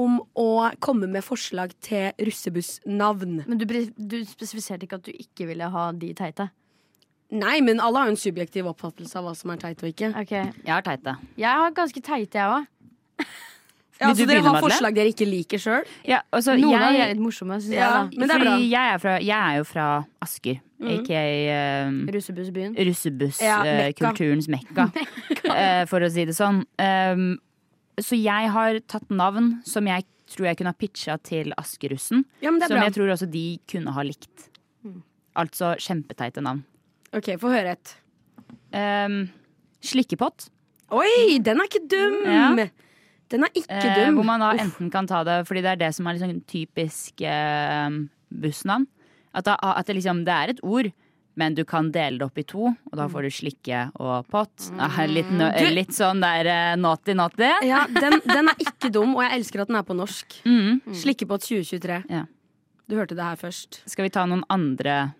om å komme med forslag til russebussnavn. Men du, du spesifiserte ikke at du ikke ville ha de teite. Nei, men alle har jo en subjektiv oppfattelse av hva som er teit og ikke. Okay. Jeg har teite. Jeg har ganske teite, jeg òg. Ja, altså dere har forslag dere ikke liker sjøl? Ja, altså, Noen jeg, er litt morsomme, syns Ja, jeg. men det er bra. fordi jeg er, fra, jeg er jo fra Asker, Mm. Ikke um, da Russebussbyen. Ja, russebusskulturens mekka, uh, for å si det sånn. Um, så jeg har tatt navn som jeg tror jeg kunne ha pitcha til Askerussen, Ja, men det som bra. jeg tror også de kunne ha likt. Mm. Altså kjempeteite navn. Ok, Få høre et. Um, slikkepott. Oi, den er ikke dum! Ja. Den er ikke Eh, dum. hvor man da Uff. enten kan ta det fordi det er det som er liksom typisk eh, bussnavn. At, da, at det, liksom, det er et ord, men du kan dele det opp i to, og da får du slikke og pott. Ah, Litt, litt sånn der eh, naughty naughty. Ja, den, den er ikke dum, og jeg elsker at den er på norsk. Mm. Slikkepott 2023. Ja. Du hørte det her først. Skal vi ta noen andre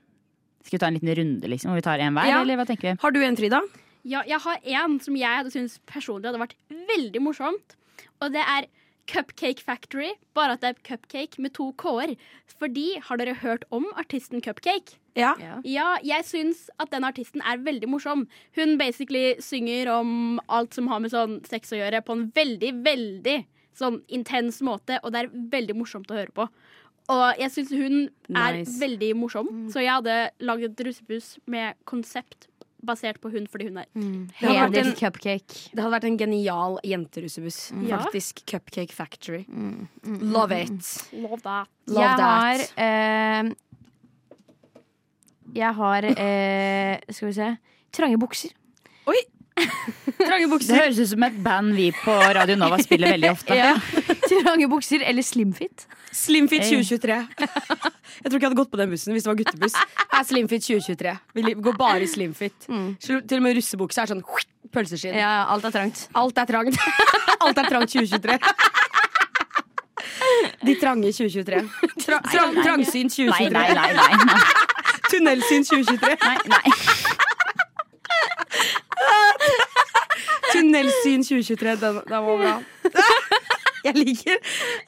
Skal vi ta en liten runde, liksom? Hvor vi tar én hver, Ja. eller hva tenker vi? Har du en, Frida? Ja, jeg har en som jeg hadde syntes personlig hadde vært veldig morsomt. Og det er Cupcake Factory, bare at det er cupcake med to k-er. Fordi, har dere hørt om artisten Cupcake? Ja. Ja, jeg syns at den artisten er veldig morsom. Hun basically synger om alt som har med sånn sex å gjøre, på en veldig, veldig sånn intens måte, og det er veldig morsomt å høre på. Og jeg syns hun er Nice. veldig morsom, så jeg hadde lagd et russebuss med konsept basert på hun fordi hun er vært en- cupcake. Det hadde vært en genial jenterussebuss. Mm. Faktisk. Cupcake Factory. Love it. Love that. Love jeg that. har eh, Jeg har eh, Skal vi se Trange bukser. Trange bukser. Det høres ut som et band vi på Radio Nova spiller veldig ofte. Ja. Trange bukser eller slimfit. Slimfit Hey. 2023. Jeg tror ikke jeg hadde gått på den bussen hvis det var guttebuss. Er Slimfit 2023. Vi går bare i slimfit. Mm. Til og med russebukse er sånn pølseskinn. Ja, alt er trangt. Alt er trangt. Alt er trangt 2023. De trange 2023. Tra trang trangsyn 2023. nei, nei. nei, nei. Tunnelsyn 2023. nei, nei. Tunnelsyn 2023. Den, den var bra. Jeg liker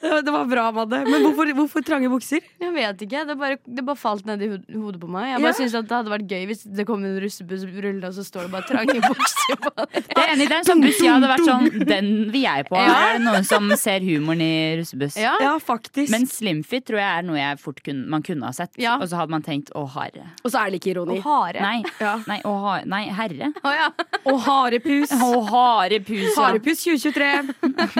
Det var- bra, Madde. Men hvorfor, hvorfor trange bukser? Jeg vet ikke. Det bare, det bare falt ned i hodet på meg. Jeg Ja. bare synes at Det hadde vært gøy hvis det kom en russebuss rullende, og så står det bare trange bukser på det. Det er enig, det er en sånn buss jeg hadde vært sånn Den vil jeg på. Ja. Er det noen som ser humoren i russebuss? Ja. Ja, faktisk. Men Slimfit tror jeg er noe jeg fort kunne, man kunne ha sett. Ja. Og så hadde man tenkt å hare Og så er det ikke ironi. Å, hare. Nei, Ja. nei, å, ha, nei herre. Å, ja. å harepus. Å, harepus. ja. Harepus 2023.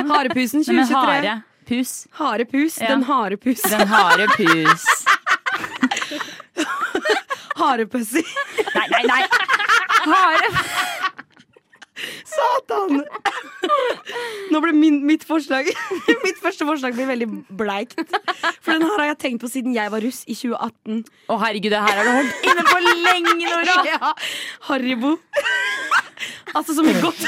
Harepusen Nei, men 2023. hare. Pus. Ja. Den harepus. Den harde pus. Harepussy. Nei, nei, nei! Hare. Satan! Nå ble min, mitt forslag Mitt første forslag blir veldig bleikt. For den her har jeg tenkt på siden jeg var russ i 2018. Å herregud, det her har du holdt inne for lenge, Nora! Ja, Haribo. Altså som i godt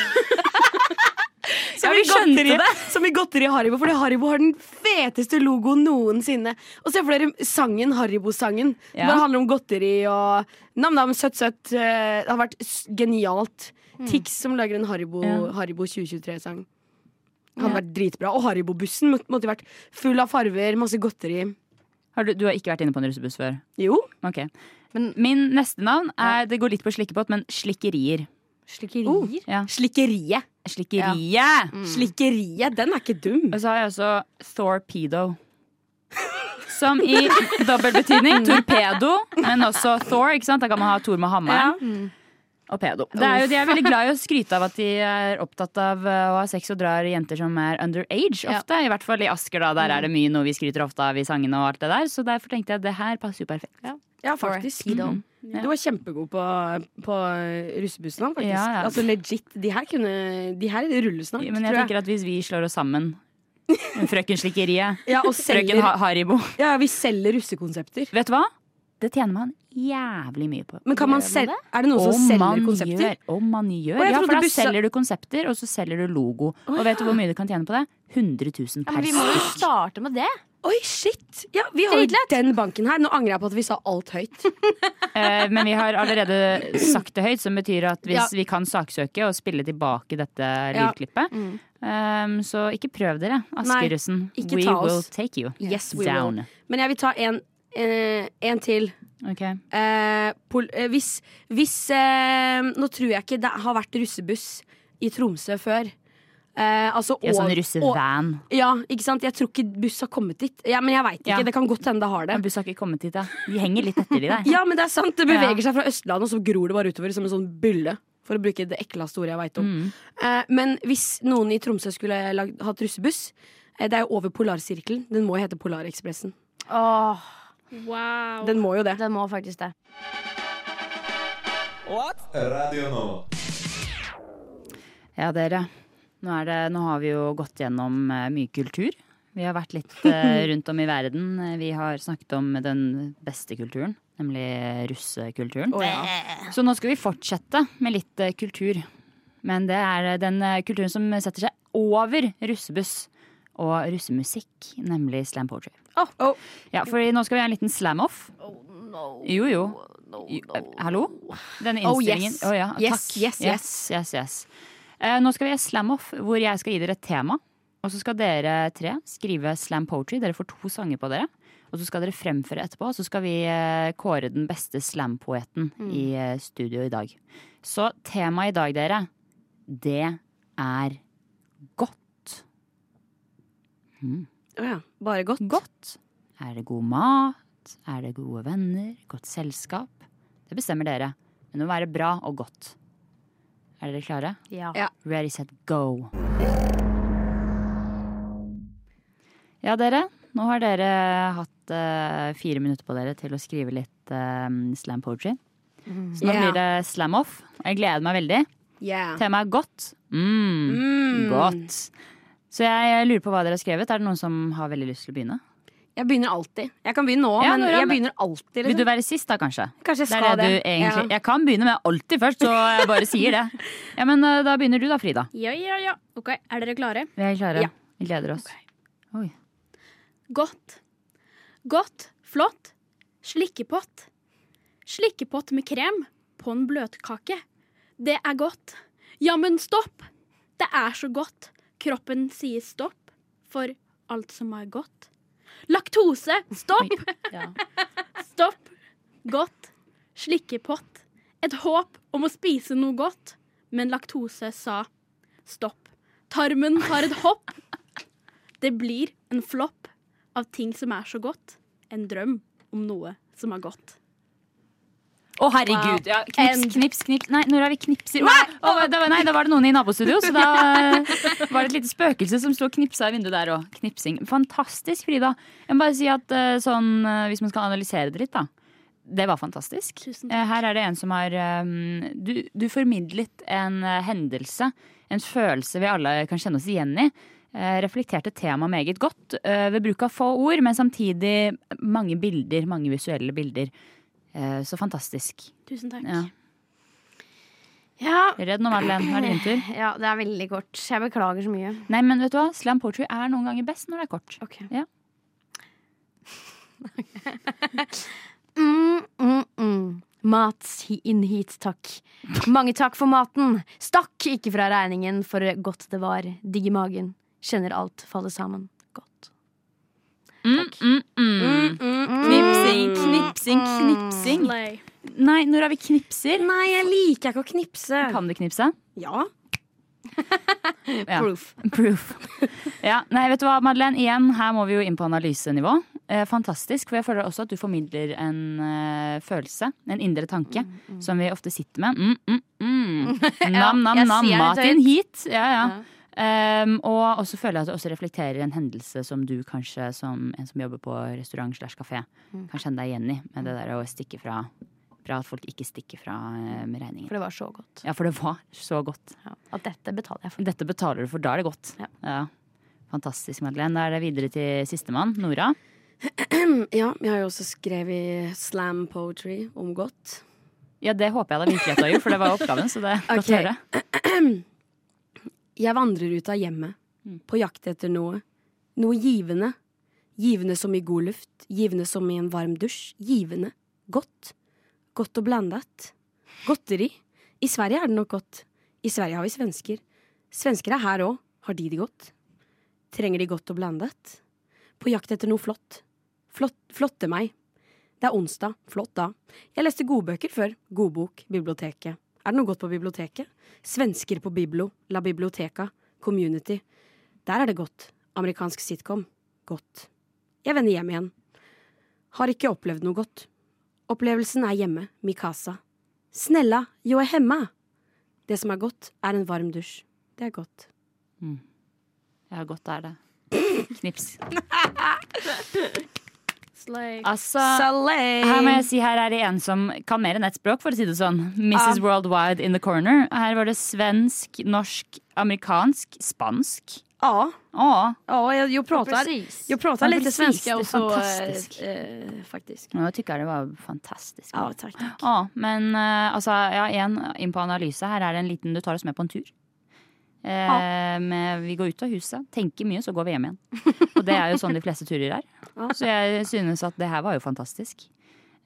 Ja, vi godteri, det. Som i godteri Haribo, fordi Haribo har den feteste logoen noensinne. Og se for dere sangen, Haribo-sangen. Det Ja. bare handler om godteri og nam-nam, søtt-søtt. Eh, Det har vært genialt. genialt. Tix som lager en Haribo, Ja. Haribo 2023-sang. Hadde vært dritbra. Og Haribo-bussen måtte vært full av farver, masse godteri. Har du, du har ikke vært inne på en russebuss før? Jo. Okay. Men min neste navn er Det går litt på slikkepott, men slikkerier. Slikkerier. Ja. Slikkeriet. Slikkeriet! Slikkeriet, den er ikke dum. Og så har jeg også Thorpedo. Som i dobbel betydning. Torpedo, men også Thor. ikke sant? Da kan man ha Thor med hammeren. Og pedo. Det er jo, de er veldig glad i å skryte av at de er opptatt av uh, å ha sex og drar jenter som er underage Ja. ofte. I hvert fall i Asker, da. Der er det mye noe vi skryter ofte av i sangene og alt det der. Så derfor tenkte jeg at det her passer jo perfekt. Ja, faktisk. Du var kjempegod på, på russebussen, faktisk. Ja, ja. Altså legit. De her kunne De her ruller snart, Men jeg jeg. tenker at hvis vi slår oss sammen Frøken Slikkeriet, Ja, Frøken Haribo ja, vi selger russekonsepter. Vet du hva? Det tjener man jævlig mye på. Men kan man man selge Er det noen som selger konsepter? Gjør, om man gjør. Ja, for da bussa- selger du konsepter, og så selger du logo. Og vet du hvor mye du kan tjene på det? 100 000 Ja, stykk. men vi må jo starte med det. Oi, shit! Ja, vi har jo den banken her. Nå angrer jeg på at vi sa alt høyt. Eh, Men vi har allerede sagt det høyt, som betyr at hvis Ja. vi kan saksøke og spille tilbake dette lydklippet um, Så ikke prøv dere, Askerussen. We will take you Yes, we down. will. Men jeg vil ta en, eh, en til. Okay. Eh, pol eh, hvis hvis eh, Nå tror jeg ikke det har vært russebuss i Tromsø før. Eh, altså, Ja, sånn russevan. Ja, ikke sant? Jeg tror ikke buss har kommet dit. Ja, men jeg veit ikke. Ja. Det kan godt hende det har det. Men Buss har ikke kommet dit, ja. De henger litt etter de der. Ja, men det er sant. Det beveger Ja. seg fra Østlandet, og så gror det bare utover som en sånn bylle. For å bruke det ekleste ordet jeg veit om. Mm. Eh, men hvis noen i Tromsø skulle lagd, hatt russebuss eh, Det er jo over Polarsirkelen. Den må jo hete Polarekspressen. Åh, Wow. Den må jo det. den må faktisk det. What? Radio nå. Ja, dere. Nå, er det, nå har vi jo gått gjennom eh, mye kultur. Vi har vært litt eh, rundt om i verden. Vi har snakket om den beste kulturen, nemlig russekulturen. Oh, ja. Så nå skal vi fortsette med litt eh, kultur. Men det er den kulturen som setter seg over russebuss og russemusikk, nemlig slam poetry. Oh. Ja, for nå skal vi ha en liten slam-off. Oh Jo, jo. Jo, no, Hallo? Denne Oh, innstillingen. yes. Oh, ja, Yes, yes, yes, yes. yes, yes. Eh, nå skal vi ha slam-off, hvor jeg skal gi dere et tema. Og så skal dere tre skrive slam poetry. Dere får to sanger på dere. Og så skal dere fremføre etterpå, og så skal vi eh, kåre den beste slam-poeten Mm. i eh, studio i dag. Så temaet i dag, dere, det er godt. Å ja. Bare godt. Godt. Er det god mat? Er det gode venner? Godt selskap? Det bestemmer dere. Men det må være bra og godt. Er dere klare? Ja. Ja. Ready, set, go. Ja, dere. Nå har dere hatt uh, fire minutter på dere til å skrive litt uh, slam poetry. Så nå Yeah. blir det slam off. Og jeg gleder meg veldig. Yeah. Temaet er godt. Mm, Mm. Godt. Så jeg lurer på hva dere har skrevet. Er det noen som har veldig lyst til å begynne? Jeg begynner alltid. Jeg kan begynne nå, Ja, men jeg begynner alltid. Vil du Liksom. være sist, da, kanskje? Kanskje jeg Det er skal det det. du egentlig Ja. Jeg kan begynne med alltid først, så jeg bare sier det. Ja, Men eh, da begynner du da, Frida. Ja, ja, ja. Ok, Er dere klare? Vi er klare. Ja. Vi gleder oss. Oi. Godt. Godt. Flott. Slikkepott. Slikkepott med krem på en bløtkake. Det er godt. Ja, men stopp! Det er så godt. Kroppen sier stopp for alt som er godt. Laktose. Stopp! Ja. Stopp. Godt. Slikkepott. Et håp om å spise noe godt. Men laktose sa stopp. Tarmen tar et hopp. Det blir en flopp av ting som er så godt. En drøm om noe som er godt. Å, herregud. Ja, knips, knips, knips. Nei, Nora, vi knipser. Nei, Oh, da, var- nei, da var det noen i nabostudio, så da var det et lite spøkelse som sto og knipsa i vinduet der òg. Knipsing. Fantastisk, Frida. Jeg må bare si at eh, sånn, eh, hvis man skal analysere det litt, da. Det var fantastisk. Eh, Her er det en som har du, du formidlet en hendelse, en følelse vi alle kan kjenne oss igjen i. Reflekterte temaet meget godt ved bruk av få ord, men samtidig mange bilder, mange visuelle bilder. Eh, Så fantastisk. Tusen takk. Ja. Ja. Redd nå, Madeleine. Nå er det din tur. ja, det er veldig kort. Jeg beklager så mye. Nei, men vet du hva? Slam poetry er noen ganger best når det er kort. Ok. Ja. Mm, mm, mm. Mat inn hit, takk. Mange takk for maten. Stakk ikke fra regningen for godt det var. Digg i magen. Kjenner alt falle sammen. Mm, mm, mm. Knipsing, knipsing, knipsing. Slay. Nei, når er vi knipser? Nei, jeg liker ikke å knipse. Kan du knipse? Ja. Ja. Proof. Proof. Ja, nei, vet du hva, Madeleine? Igjen, her må vi jo inn på analysenivå. Eh, fantastisk, for jeg føler også at du formidler en eh, følelse, en indre tanke, som vi ofte sitter med. Mm, mm, mm. Nam, nam, nam, sier mat inn hit. Ja, ja. Um, og også føler jeg at det også reflekterer en hendelse som du kanskje, som en som jobber på restaurant slash kafé, kan kjenne deg igjen i. Med det der å stikke fra, Bra at folk ikke stikker fra eh, med regningen. For det var så godt. Ja, for det var så godt. Ja. At dette betaler jeg for. Dette betaler du for, da er det godt. Ja. Fantastisk, Madeleine. Da er det videre til sistemann, Nora. ja, jeg har jo også skrevet slam poetry om godt. Ja, det håper jeg da virkelig at du har gjort, for det var oppgaven. Så det er godt okay. å høre. Jeg vandrer ut av hjemmet, på jakt etter noe. Noe givende. Givende som i god luft, givende som i en varm dusj. Givende. Godt. Godt og blandet. Godteri. I Sverige er det nok godt. I Sverige har vi svensker. Svensker er her òg. Har de det godt? Trenger de godt og blandet? På jakt etter noe flott. Flott, flotte meg. Det er onsdag. Flott da. Jeg leste godbøker før. Godbok. Biblioteket. Er det noe godt på biblioteket? Svensker på Biblo. La Biblioteka. Community. Der er det godt. Amerikansk sitcom. Godt. Jeg vender hjem igjen. Har ikke opplevd noe godt. Opplevelsen er hjemme. Mikasa. Snella, jo er hemma. Det som er godt, er en varm dusj. Det er godt. Ja, godt er det. Knips. Slay. Altså, her må jeg si her er det en som kan mer enn ett språk, for å si det sånn. Mrs. Worldwide in the corner. Her var det svensk, norsk, amerikansk, spansk, Ja, Ja. ja jag, jag pratar, jag pratar Ja, lite precis. svenska och så, fantastisk. eh, eh, faktiskt. Jeg tykker det var fantastisk. Ja, tack. Ja, men eh, altså, ja, igjen inn på analyse. Her er det en liten Du tar oss med på en tur. Eh, med, vi går ut av huset, tenker mye, så går vi hjem igjen. Og det er jo sånn de fleste turer er. Så jeg synes at det her var jo fantastisk.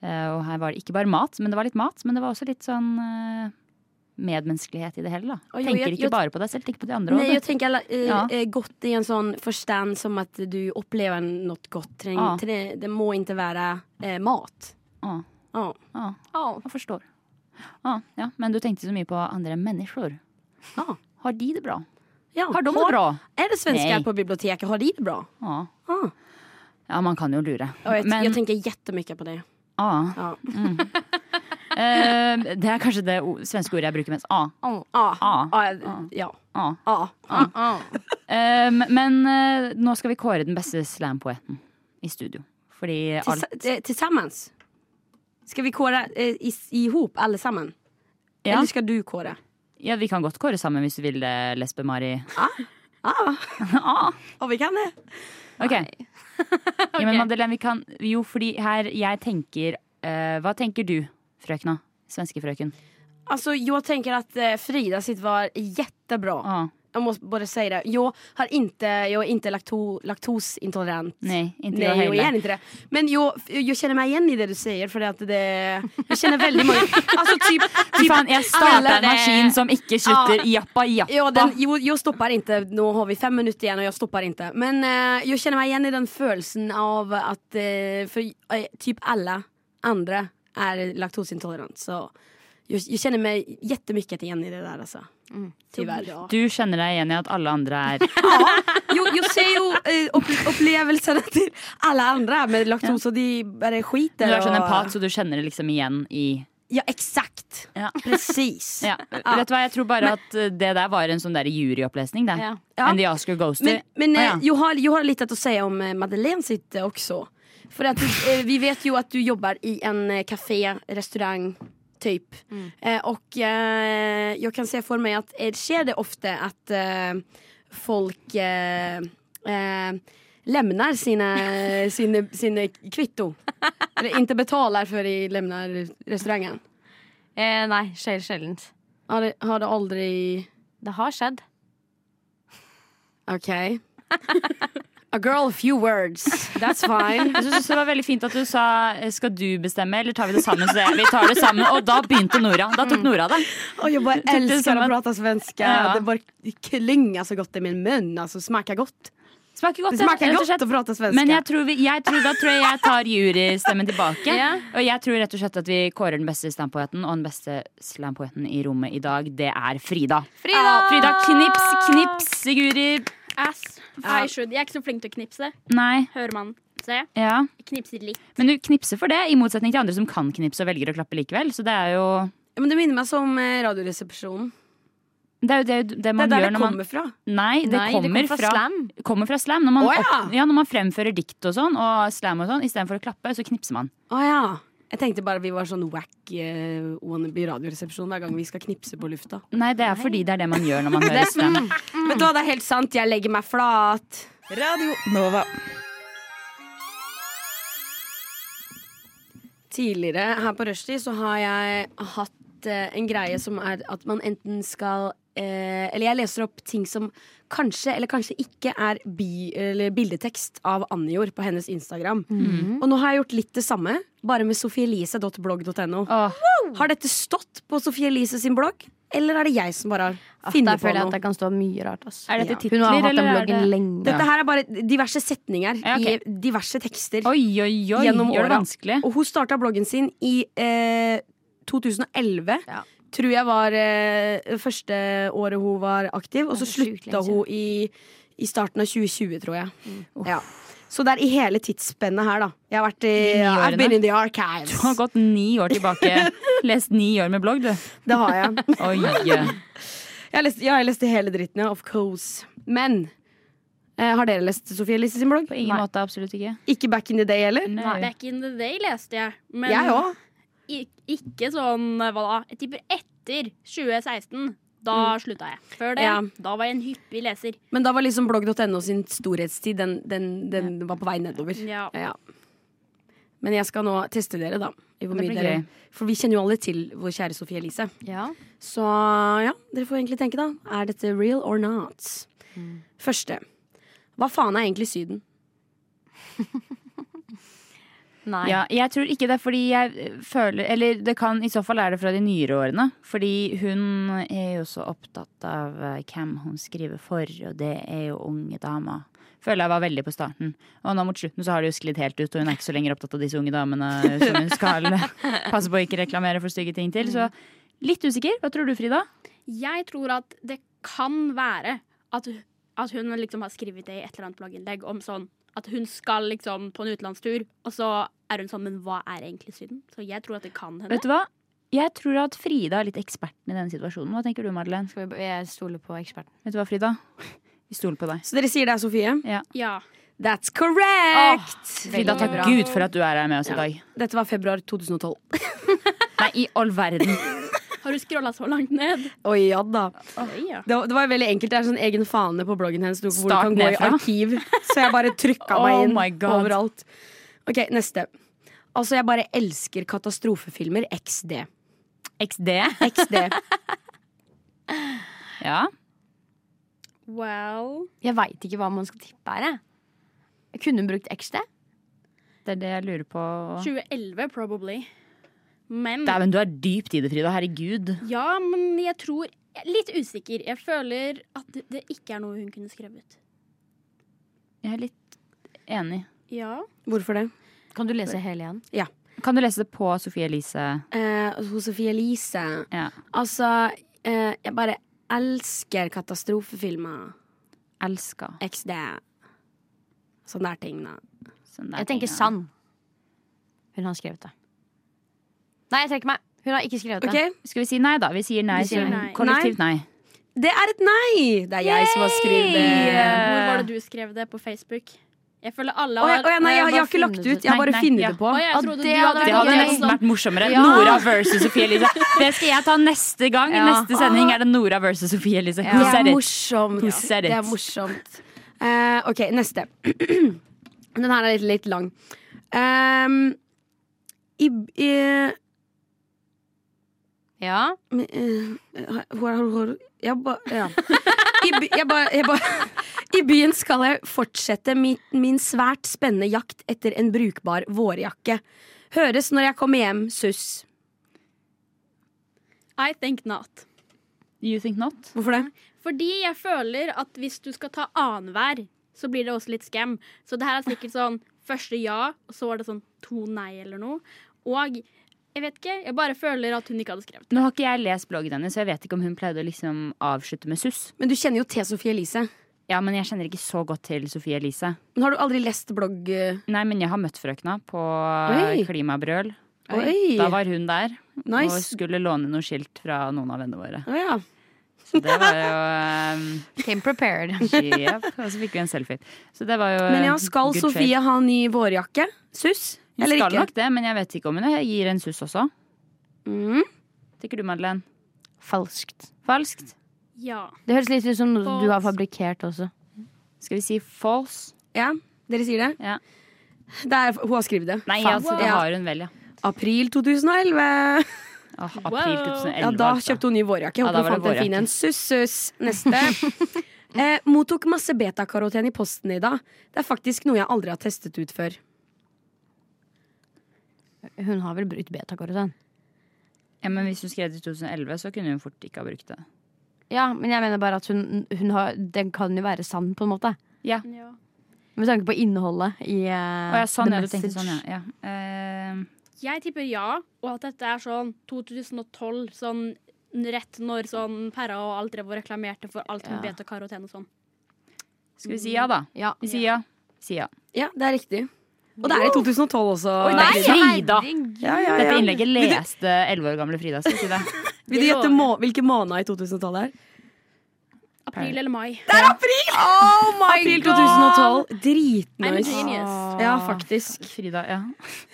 Eh, og her var det ikke bare mat, men det var litt mat. Men det var også litt sånn eh, medmenneskelighet i det hele. da Jo, Tenker jeg, ikke jag- bare på deg selv, tenk på de andre òg. Jeg tenker alla, eh, Ja. godt i en sånn forstand som at du opplever noe godt. Treng, ah. det, det må ikke være eh, mat. Ja, Ah. ah. Ja. jeg forstår. Ja, ja, men du tenkte så mye på andre mennesker. Ja. Har de det bra? Ja. Har de det bra? Är det svenskar på biblioteket? Har de det bra? Ja. Ah. ja, man kan jo lure. Og jeg, Men- jeg tenker jettemye på det. Ja. Mm. Eh, det er kanskje det svenske ordet jeg bruker mest. A. Ja. Ah. Ah. Men nå skal vi kåre den beste slampoeten i studio. Fordi alt Til sammen? Skal vi kåre eh, i, ihop allesammen? ja, Eller skal du kåra? Ja, vi kan godt kåre sammen hvis du vil det, Lesbe-Mari. Ja. ah. Ja, vi kan det. Ok. Ja, men Madeleine, vi kan Jo, fordi her jeg tenker uh, Hva tenker du, frøkna? Svenske frøken. Alltså, jag tänker att eh, Frida sitt var jättebra. Ah. Jag måste bara säga det. Jag, har inte, jag är inte lakto, laktosintolerant. Nej, inte Nej, jag jag heller. är inte det. Men jag, jag känner mig igen i det du säger. För att det, jag känner väldigt många... Alltså typ... Typ Fan, jeg startar en maskin som ikke slutter. Jappa, jappa. Ja, den, jo, jag stoppar inte. Nu har vi fem minuter igen och jag stoppar inte. Men eh, jag känner mig igen i den känslan av att eh, för, eh, typ alla andra är laktosintolerant. Så jag, jag känner mig jättemycket igen i det där alltså. Tyvärr. Du kjenner deg igjen i at alle andre er Jo, jag ser jo eh, til alle till alla andra med laktos och de bare skiter. Du er sånn empat, så du kjenner det liksom igjen i Ja, exakt. Ja. Precis. Ja. Vet du hva, Jeg tror bare at eh, det der var en sånn der juryopplesning. Det. Ja. Ja. And the Oscar goes to Men, men Å, eh, ja. har, jeg har litt å si om Madeleine sitt også. For at, eh, vi vet jo at du jobber i en eh, café, restaurang, Mm. Eh, och eh, jag kan se för mig att det sker det ofta att eh, folk eh, eh, lämnar sina, sina, sina kvitto. Eller inte betalar för de lämnar restaurangen. Eh, nei, skjer sjeldent. Har det, har det aldrig... Det har skjedd. Okej. A girl, few words. That's fine. Jeg synes det var veldig fint at du sa eh, skal du bestemme, eller tar vi det sammen? Så vi tar det sammen Og da begynte Nora. Da tok Nora det. Og jeg bare elsker å prate svenska. Ja. Det bare klingar så godt i min munn. Altså, smaker godt. Smaker godt. Det smaker rett og prate slett. att prata svenska. Men jeg tror, vi, jeg tror, da tror jeg jeg tar jurystemmen tilbake. Ja. Og jeg tror rett og slett at vi kårer den beste slampoeten, og den beste slampoeten i rommet i dag, det er Frida. Frida! Frida, knips, knips, Sigurd. Ass. I should. Jeg er ikke så flink til å knipse. Nei. Hører man se. Ja. Jeg knipser litt. Men du knipser for det, i motsetning til andre som kan knipse og velger å klappe likevel. Så det er jo Ja, Men det minner meg som eh, Radioresepsjonen. det, er jo det, det Det er der gjør det når man kommer fra. Nei, det Nei, det kommer kommer fra fra, slam. kommer fra slam. Når man, Å, ja. opp, ja, når man fremfører dikt og sånn, og slam og sånn, istedenfor å klappe, så knipser man. Å ja. Jeg tenkte bare vi var sånn wack uh, wannabe radioresepsjon hver gang vi skal knipse på lufta. Nei, det er fordi det er det man gjør når man hører slam. Vet du hva, det er helt sant. Jeg legger meg flat. Radio Nova. Tidligere her på Rushdie så har jeg hatt eh, en greie som er at man enten skal eh, Eller jeg leser opp ting som kanskje eller kanskje ikke er bi, eller bildetekst av Anjor på hennes Instagram. Og nå har jeg gjort litt det samme, bare med sofieelise.blogg.no. Åh, Har dette stått på Sofie Elise sin blogg, eller er det jeg som bare har funnet på føler jeg at det kan stå mye rart. Ass. Er dette Ja. titler, Hun har hatt den bloggen det lenge. Dette her er bare diverse setninger Ja, okay. i diverse tekster. Oi, oi, oi. Gjennom åra. Og hun starta bloggen sin i eh, 2011. Ja. Tror jeg var eh, første året hun var aktiv. Og så slutta hun i, i starten av 2020, tror jeg. Ja. Så det er i hele tidsspennet her, da. Jeg har vært i, I I've been in the archives. Du har gått ni år tilbake. Lest ni år med blogg, du. Det har jeg. Oi. Jeg har lest, ja, jeg leste hele dritten, ja. Of course. Men eh, har dere lest Sofie Elise sin blogg? På ingen måte, absolutt ikke. Ikke back in the day, eller? Nei. Back in the day leste jeg. Men Jeg òg. Ikke sånn hva da? Jeg tipper etter 2016. Da slutta jeg. Før det, Ja. da var jeg en hyppig leser. Men da var liksom blogg.no sin storhetstid, den, den, den var på vei nedover. Ja. Ja. Men jeg skal nå teste dere, da. I hvor mye dere, for vi kjenner jo alle til vår kjære Sofie Elise. Ja. Så ja, dere får egentlig tenke, da. Er dette real or not? Første. Hva faen er egentlig Syden? Nei. Ja, jeg tror ikke det, fordi jeg eh, føler Eller det kan i så fall er det fra de nyere årene. Fordi hun er jo så opptatt av eh, hvem hun skriver for, og det er jo unge damer. Føler jeg var veldig på starten. Og nå mot slutten så har det jo sklidd helt ut, og hun er ikke så lenger opptatt av disse unge damene som hun skal passe på å ikke reklamere for stygge ting til. Så litt usikker. Hva tror du, Frida? Jeg tror at det kan være at, at hun liksom har skrevet det i et eller annet blogginnlegg om sånn at hun skal liksom på en utenlandstur, og så er hun sånn Men hva er egentlig Syden? Så jeg tror at det kan hende. Vet du hva? Jeg tror at Frida er litt eksperten i denne situasjonen. Hva tenker du, Madeleine? Skal vi, jeg stoler på eksperten. Vet du hva, Frida? Vi stoler på deg. Så dere sier det er Sofie? Ja. That's correct! Frida, takk bra. Gud for at du er her med oss i dag. Dette var februar 2012. Nei, i all verden. Har du scrolla så langt ned? Å ja da. Oi, ja. Det var, det var veldig enkelt. Det er sånn egen fane på bloggen hennes hvor du kan gå i arkiv. Så jeg bare trykka Oh meg inn my overalt. Ok, neste. Altså, jeg bare elsker katastrofefilmer. XD. XD. XD. Ja. Well Jeg veit ikke hva man skal tippe her, jeg. Jeg kunne brukt XD. Det er det jeg lurer på. 2011, probably. Men Dæven, du er dypt i det, Frida. Herregud. Ja, men jeg tror jeg er Litt usikker. Jeg føler at det, ikke er noe hun kunne skrevet. Jeg er litt enig. Ja. Hvorfor det? Kan du lese hele igjen? Ja. Kan du lese det på Sofie Elise? Eh, hos Sofie Elise. Ja. Altså, eh, jeg bare elsker katastrofefilmer. Elsker. XD. Sånne der ting, da. Sånn der Jeg tenker ja. Sann. Hun har skrevet det. Nei, jeg trekker meg. Hun har ikke skrevet det. Ok, Skal vi si nei, da? Vi sier nei. Vi sier så nei. Kollektivt nei. Det er et nei! Det er jeg som har skrevet det. Hvor var det du skrev det på Facebook? Jeg føler alle har ja, å, ja, nei, jeg, jeg har ikke lagt ut. Jeg har bare funnet ja. det på. Oh, jeg Å, det hadde Det hadde nesten vært morsommere. Ja. Nora versus Sofie Elise. Det skal jeg ta neste gang. I Ja. neste sending er det Nora versus Sofie Elise. Ja. Det er morsomt. Who? Det er morsomt. Uh, OK, neste. Den her er litt, litt lang. Um, I, i Ja. hvor- hvor- jeg ba, ja. I, by, jeg ba, jeg ba, I byen skal jeg fortsette min, min svært spennende jakt etter en brukbar vårjakke. Høres når jeg kommer hjem, suss. I think not. You think not? Hvorfor det? Fordi jeg føler at hvis du skal ta annenhver, så blir det også litt scam. Så det her er sikkert sånn første ja, og så var det sånn to nei eller noe. Og jeg vet ikke, jeg bare føler at hun ikke hadde skrevet det. Nå har ikke jeg lest bloggen hennes, så jeg vet ikke om hun pleide å liksom avslutte med suss. Men du kjenner jo til Sofie Elise. Ja, men jeg kjenner ikke så godt til Sofie Elise. Men har du aldri lest blogg... eh, Nei, men jeg har møtt frøkna på Oi. Klimabrøl. Oi! Da var hun der og skulle låne noe skilt fra noen av vennene våre. Oh, ja. Så det var jo um, Came prepared. Yep. Og så fikk vi en selfie. Så det var jo Men ja, skal Sofie ha ny vårjakke? Suss? Hun Eller skal ikke? nok det, men jeg vet ikke om hun gir en suss også. Mm. Tenker du, Madeleine? Falskt. Falskt? Ja. Det høres litt ut som noe du har fabrikkert også. Skal vi si false? Ja, dere sier det? Ja. Det er, hun har skrevet det. Nei, altså, det har hun vel, ja. April 2011. Åh, april 2011. Ja, da altså. kjøpte hun ny vårjakke. Ja, Håper da hun fant en fin en. Suss, suss. Neste. eh, mottok masse betakaroten i posten i dag. Det er faktisk noe jeg aldri har testet ut før. Hun har vel brukt betakaroten. Ja, men hvis hun skrev det i 2011, så kunne hun fort ikke ha brukt det. Ja, men jeg mener bare at hun, hun har Den kan jo være sann, på en måte. Ja. ja. Med tanke på innholdet i uh, ja, sånn, the ja, message. sånn, ja. ja. Uh, Jeg tipper ja, og at dette er sånn 2012, sånn rett når sånn Perra og alt drev og reklamerte for alt med Ja. beta-karoten og sånn. skal vi si ja, da? Ja. Vi sier ja. Si ja. Ja, det er riktig. Og det er i 2012 også. Oi, nei, Frida! Ja, ja, Dette innlegget leste elleve år gamle Frida. Skal si det? Vil du gjette må hvilken måned i 2012 det er? April eller mai. Oh my April 2012. I'm Dritnice. Ja, faktisk. Frida, ja.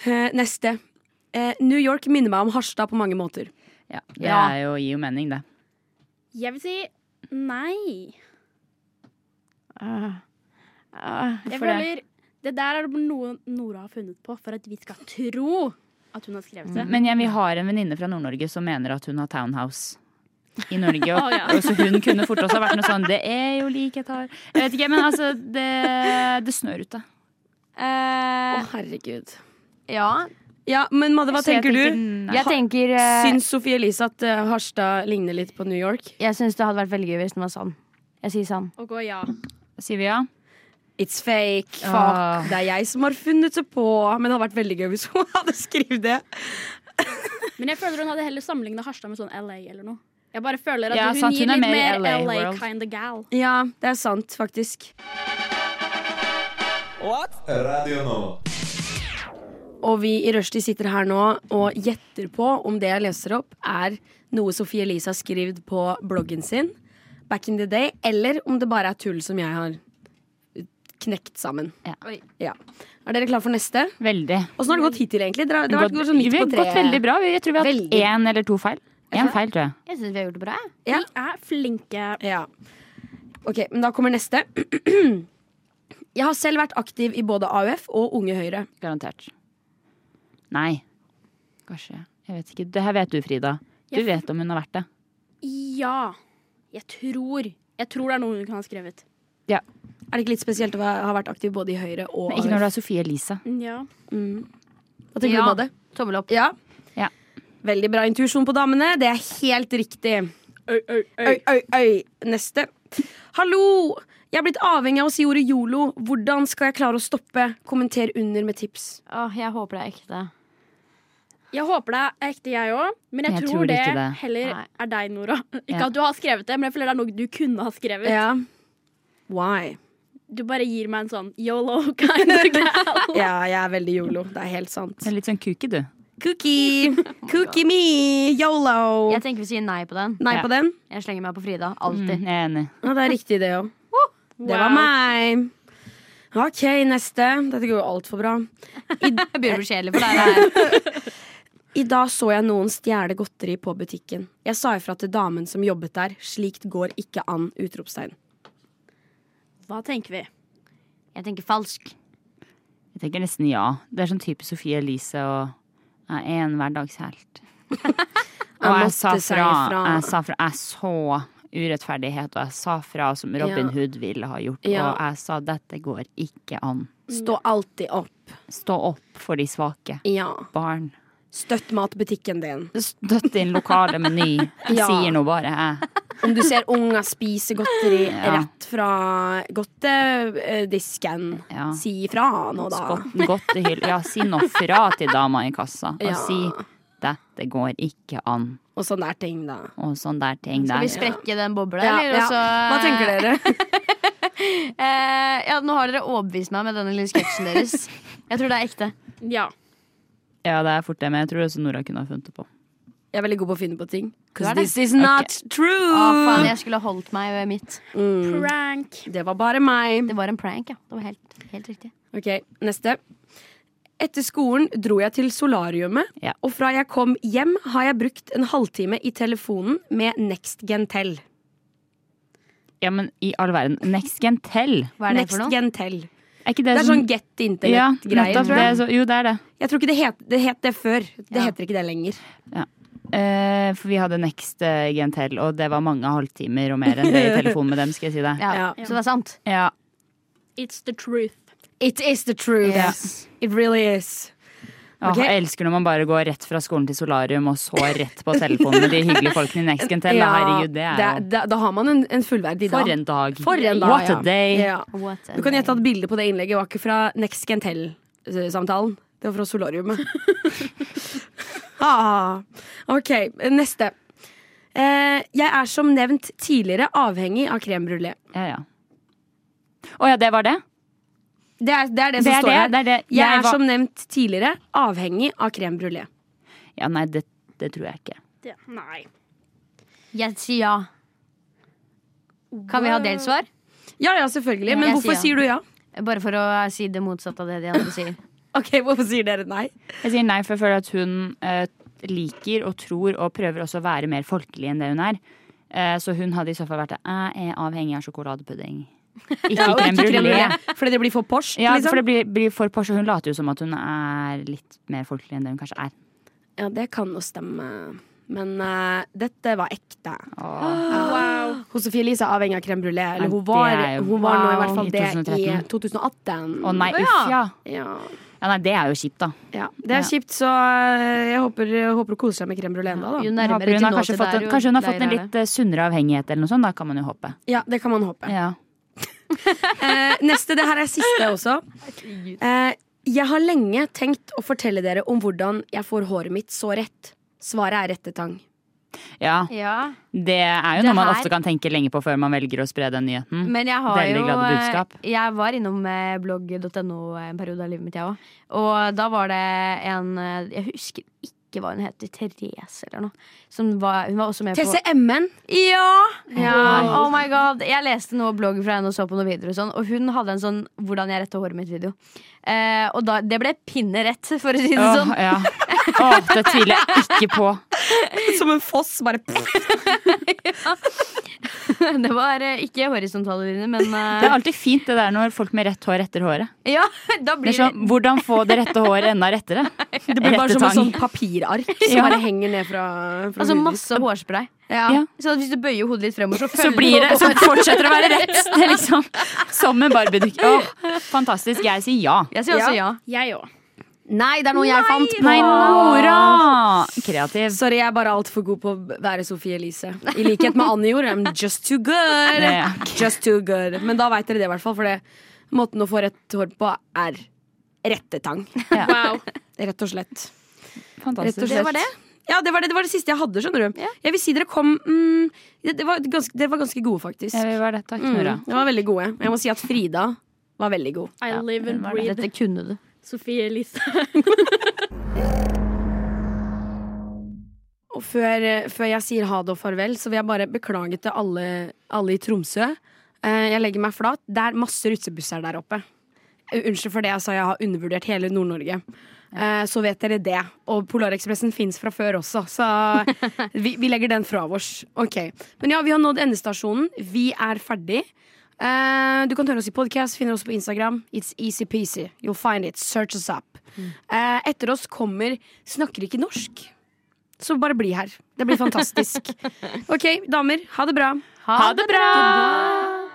Eh, neste. Eh, New York minner meg om Harstad på mange måter. ja. Det er jo, gir jo mening, det. Jeg vil si nei. Uh, uh, Jeg det? føler det der er det noe Nora har funnet på for at vi skal tro at hun har skrevet det. Men jeg, vi har en venninne fra Nord-Norge som mener at hun har townhouse i Norge. Og, oh, ja. og så hun kunne fort også ha vært noe sånn Det er jo like her. Jeg vet ikke, men altså Det, det snør ute. Å, eh, herregud. ja, Ja, men Madde, hva tenker, jeg tenker du? nei. jeg tenker eh, Syns Sofie Elise at uh, Harstad ligner litt på New York? Jeg syns det hadde vært veldig gøy hvis den var sann. Jeg sier sann. Og gå ja. Sier vi ja? It's fake. Fuck. Ah. Det er jeg som har funnet det på. Men det hadde vært veldig gøy hvis hun hadde skrevet det. Men jeg føler hun hadde heller sammenligna Harstad med sånn LA eller noe. Jeg bare føler at Ja, hun sant, gir hun er litt mer LA LA, kind of gal. Ja, det er sant, faktisk. Radio nå. Og vi i Rushdie sitter her nå og gjetter på om det jeg leser opp, er noe Sofie Elise har skrevet på bloggen sin back in the day, eller om det bare er tull som jeg har knekt sammen. Ja. Ja. Er dere klar for neste? Veldig. Åssen har det gått hittil, egentlig? Dere har, det har Gått- vært sånn midt vi på har gått veldig bra. Jeg tror vi har hatt én eller to feil. Én feil, tror jeg. Jeg syns vi har gjort det bra. Ja. Vi er flinke. Ja. Ok, men da kommer neste. Jeg har selv vært aktiv i både AUF og Unge Høyre. Garantert. Nei. Kanskje. Jeg vet ikke. Det her vet du, Frida. Du vet om hun har vært det. Ja. Jeg tror Jeg tror det er noe hun kan ha skrevet. Er det ikke litt spesielt å ha vært aktiv både i Høyre og Men ikke når du er Sofie Elise. Ja. Hva tenker Ja. du, Madde? Tommel opp. Ja. Ja. Veldig bra intuisjon på damene. Det er helt riktig. Øy, øy, Øy, øy, øy. Neste. Hallo! Jeg er blitt avhengig av å si ordet yolo. Hvordan skal jeg klare å stoppe? Kommenter under med tips. Åh, jeg håper det er ekte. Jeg håper det er ekte, jeg òg. Men jeg, Jeg tror, tror det, det. heller Nei. er deg, Nora. Ikke Ja. at du har skrevet det, men jeg føler det er noe du kunne ha skrevet. Ja. Why? Du bare gir meg en sånn yolo kind of gal. Ja, jeg er veldig yolo. Det er helt sant. Det er litt sånn kooky, du. Cookie. Cookie me. Yolo. Jeg tenker vi sier nei på den. Nei Ja. på den? Jeg slenger meg på Frida. Mm, Alltid. jeg enig. Ja, det er riktig, det òg. Det var meg. OK, neste. Dette går jo altfor bra. Det begynner å bli kjedelig for deg. I dag så jeg noen stjele godteri på butikken. Jeg sa ifra til damen som jobbet der. Slikt går ikke an! Utropstegn. Hva tenker vi? Jeg tenker falsk. Jeg tenker nesten ja. Det er sånn type Sofie Elise og jeg er en hverdagshelt. Og jeg sa fra. Jeg sa fra. Jeg så urettferdighet, og jeg sa fra som Robin Ja. Hood ville ha gjort. Ja. Og jeg sa dette går ikke an. Stå alltid opp. Stå opp for de svake. Ja. Barn. Støtt matbutikken din. Støtt din lokale meny. Jeg Ja. sier nå bare jeg. Om du ser unger spise godteri Ja. rett fra godtedisken, Ja. si ifra nå, da. Skott- Godtehyll. Ja, si nå fra til dama i kassa, og Ja. si dette går ikke an. Og sånn der ting, da. Og sånn der ting Skal vi sprekke den bobla, Ja, eller? ja. Og Hva tenker dere? Eh, ja, nå har dere overbevist meg med denne lille sketsjen deres. Jeg tror det er ekte. Ja. Ja, det er fort det, men jeg tror også Nora kunne ha funnet det på. Jeg er veldig god på å finne på ting. Er Cause this is not true! Å, faen, jeg skulle holdt meg ved mitt. Mm, Prank. det var bare meg. Det var en prank, ja. Det var helt, helt riktig. Ok, neste. Etter skolen dro jeg til solariumet, Ja. og fra jeg kom hjem har jeg brukt en halvtime i telefonen med Next Gentel. Ja, men i all verden. Next Gentell? Hva er det Next for noe? Gentel. Er ikke det, Det er sånn get ja, internett-greier, nettopp, det er så, jo, det er det. Jeg tror ikke det het det, het det før. Det Ja. heter ikke det lenger. Eh, for vi hadde Next eh, GNTL, og det var mange halvtimer og mer enn det i telefonen med dem, skal jeg si deg. Ja, Ja. Så det er sant? Ja. It's the truth. It is the truth. Yes. It really is. Åh, Ok. Jeg elsker når man bare går rett fra skolen til solarium, og så rett på telefonen med de hyggelige folkene i Next Gentell Ja, Herregud, det er jo da, da har man en, en fullverdig dag. For en dag. For en dag, What ja. a day. Ja. What a Du kan gjette at bildet på det innlegget var ikke fra Next Gentel-samtalen. Det var fra solariumet. ah, ok, neste. Eh, jeg er som nevnt tidligere avhengig av krembrulé. brulé. Ja, ja. Å ja, det var det? Det er det, er det som Det er står det, her. det er det. Jeg, Jeg er var- som nevnt tidligere avhengig av crème brulé. Ja, nei, det, det tror jeg ikke. Det, nei. Jeg sier ja. Kan vi ha delsvar? Ja, ja, selvfølgelig. Men Jeg hvorfor sier sier du ja? Bare for å si det motsatte av det de andre sier. Ok, Hvorfor sier dere nei? Jeg sier nei, for jeg føler at hun eh, liker og tror og prøver også å være mer folkelig enn det hun er. Eh, så hun hadde i så fall vært det. Jeg er avhengig av sjokoladepudding. Ikke Ja, crème brulé. fordi det blir for Porsche. Ja, liksom. for det blir, blir for Porsche. Hun later jo som at hun er litt mer folkelig enn det hun kanskje er. Ja, det kan jo stemme. Men uh, dette var ekte. Åh. Hun Sofie Elise er avhengig av crème brulé. Eller hun var, jo- hun var nå i hvert fall I det i 2018. Å nei, uff, ja. Ja. ja. Nei, det er jo kjipt, da. ja. Det er Ja. kjipt, så eh, jeg håper, jeg håper hun koser seg med crème brulé ennå, Jo da. Jo nærmere håper hun til har nå til fått der, en, kanskje hun har fått en litt uh, sunnere avhengighet eller noe sånt. Da kan man jo håpe. Ja, det kan man håpe. Ja. Eh, neste, det her er siste også. Eh, jeg har lenge tenkt å fortelle dere om hvordan jeg får håret mitt så rett. Svaret er rettetang. ja. Ja, Det er jo Det noe man her- ofte kan tenke lenge på før man velger å spre den nyheten. Men jeg har Veldig jo budskap. eh, Jeg var innom blogg.no en periode av livet mitt, jeg òg. Og da var det en Jeg husker ikke hva hun heter. Therese eller noe. Som var, hun var også med på TCM-en. Ja! Ja. Oh my god Jeg leste noe blogg fra henne og så på noe videoer, og sånn Og hun hadde en sånn 'Hvordan jeg retta håret mitt'-video. Eh, og da, det ble pinne rett, for å si det oh, sånn. ja. Åh, det tviler jeg ikke på. Som en foss. Bare Det var eh, ikke horisontale linjer, men eh, Det er alltid fint det der når folk med rett hår retter håret. Ja, da Det blir er sånn, hvordan få det rette håret enda rettere? Det blir bare som en Rettetang. sånn papirark som Ja. bare henger ned fra, fra Altså huden. masse hårspray. Ja. Ja. Så hvis du bøyer hodet litt fremover, så, Så følger blir det, så fortsetter det å være rett. Det er liksom Som en barbiedukke. Åh, Fantastisk. Jeg sier ja. Jeg sier også ja. Jeg òg. Nei, det er noe jeg fant på. Nei, Nora! Kreativ. Sorry, jeg er bare altfor god på å være Sofie Elise. I likhet med Annie gjorde. I'm just too good. Just too good. Men da veit dere det, i hvert fall. For det, måten å få rett hår på er rettetang. Wow. Rett og slett. Rett Fantastisk. og slett. Det var det? Ja, det var det, det var det siste jeg hadde, skjønner du. Ja. Jeg vil si dere kom mm, det, det, var var ganske gode, faktisk. Ja, vi var det. Takk, Mm, det var veldig gode. Jeg må si at Frida var veldig god. I Ja, live and breathe Dette kunne du. Sofie Elise. Og før, før jeg sier ha det og farvel, så vil jeg bare beklage til alle, alle i Tromsø. Eh, Jeg legger meg flat. Det er masse rutsebusser der oppe. Eh, Unnskyld for det jeg sa, jeg har undervurdert hele Nord-Norge. Ja. Så vet dere det. Og Polarekspressen fins fra før også, så vi, vi legger den fra oss. Ok. Men ja, vi har nådd endestasjonen. Vi er ferdig. Eh, du kan høre oss i podkast, finner oss på Instagram. It's easy-peasy. You'll find it. Search us up. Eh, etter oss kommer Snakker ikke norsk. Så bare bli her. Det blir fantastisk. Ok, damer, ha det bra. Ha det bra!